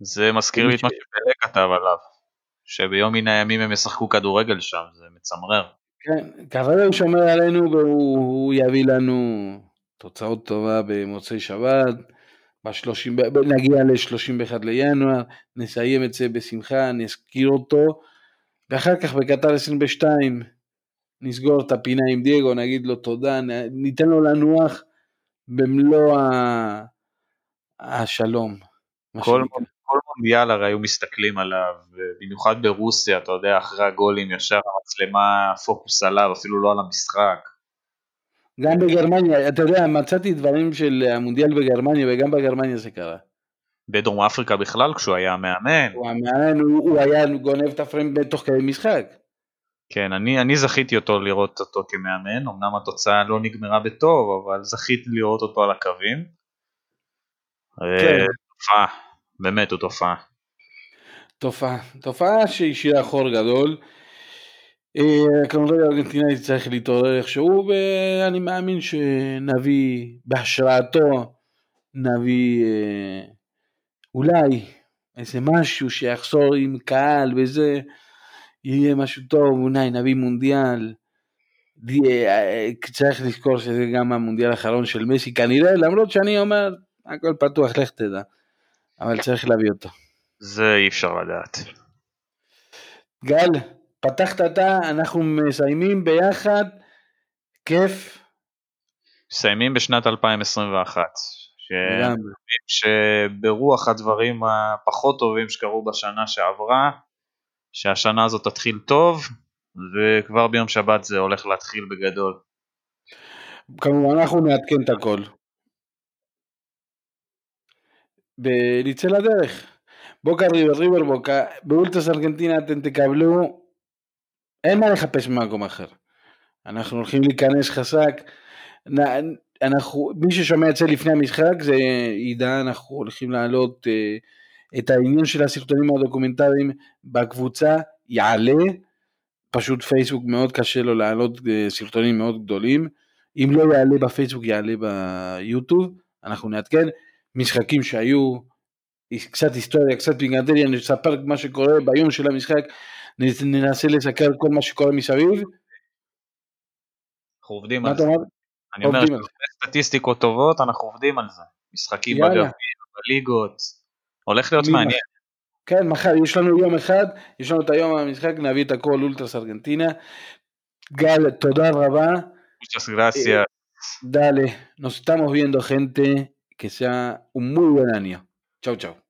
Speaker 2: זה מזכיר לי את מה שפלא כתב עליו, שביום מן הימים הם ישחקו כדורגל שם, זה מצמרר.
Speaker 3: כן, כרגע הוא שומר עלינו והוא יביא לנו תוצאות טובה במוצאי שבת, ב- נגיע ל-31 לינואר, נסיים את זה בשמחה, נזכיר אותו, ואחר כך בקטר 22 נסגור את הפינה עם דייגו, נגיד לו תודה, ניתן לו לנוח במלוא השלום.
Speaker 2: כל, כל מונדיאל הרי היו מסתכלים עליו, במיוחד ברוסיה, אתה יודע, אחרי הגולים ישר המצלמה, פוקוס עליו, אפילו לא על המשחק.
Speaker 3: גם בגרמניה, אתה יודע, מצאתי דברים של המונדיאל בגרמניה, וגם בגרמניה זה קרה.
Speaker 2: בדרום אפריקה בכלל, כשהוא היה מאמן.
Speaker 3: הוא המאמן, הוא, הוא היה גונב את הפריים תוך כדי משחק.
Speaker 2: כן, אני, אני זכיתי אותו לראות אותו כמאמן, אמנם התוצאה לא נגמרה בטוב, אבל זכיתי לראות אותו על הקווים. כן. תופעה, באמת הוא תופעה.
Speaker 3: תופעה, תופעה שהשאירה חור גדול. אה, כמובן ארגנטינאי צריך להתעורר איכשהו, ואני מאמין שנביא בהשראתו, נביא אה, אולי איזה משהו שיחזור עם קהל וזה, יהיה משהו טוב, אולי נביא מונדיאל. אה, צריך לזכור שזה גם המונדיאל האחרון של מסי כנראה, למרות שאני אומר, הכל פתוח, לך תדע. אבל צריך להביא אותו.
Speaker 2: זה אי אפשר לדעת.
Speaker 3: גל, פתחת אתה, אנחנו מסיימים ביחד, כיף.
Speaker 2: מסיימים בשנת 2021. ש... שברוח הדברים הפחות טובים שקרו בשנה שעברה, שהשנה הזאת תתחיל טוב, וכבר ביום שבת זה הולך להתחיל בגדול.
Speaker 3: כמובן אנחנו נעדכן את הכל. ונצא לדרך. בוקה ריבר ריבר בוקה, באולטרס ארגנטינה אתם תקבלו, אין מה לחפש במקום אחר. אנחנו הולכים להיכנס חזק, אנחנו, מי ששומע את זה לפני המשחק זה ידע, אנחנו הולכים להעלות אה, את העניין של הסרטונים הדוקומנטריים בקבוצה, יעלה, פשוט פייסבוק מאוד קשה לו להעלות אה, סרטונים מאוד גדולים, אם לא יעלה בפייסבוק יעלה ביוטיוב, אנחנו נעדכן, משחקים שהיו, קצת היסטוריה, קצת פינגנטריה, נספר מה שקורה ביום של המשחק, ננסה לסקר כל מה שקורה מסביב.
Speaker 2: אנחנו עובדים על זה. אני אומר, סטטיסטיקות טובות, אנחנו עובדים על זה. משחקים בגביע, בליגות, הולך להיות מעניין.
Speaker 3: כן, מחר יש לנו יום אחד, יש לנו את היום המשחק, נביא את הכל אולטרס ארגנטינה. גל, תודה רבה.
Speaker 2: Muchas gracias.
Speaker 3: Dale, nos estamos viendo gente, que sea un muy buen año. Chau, chau.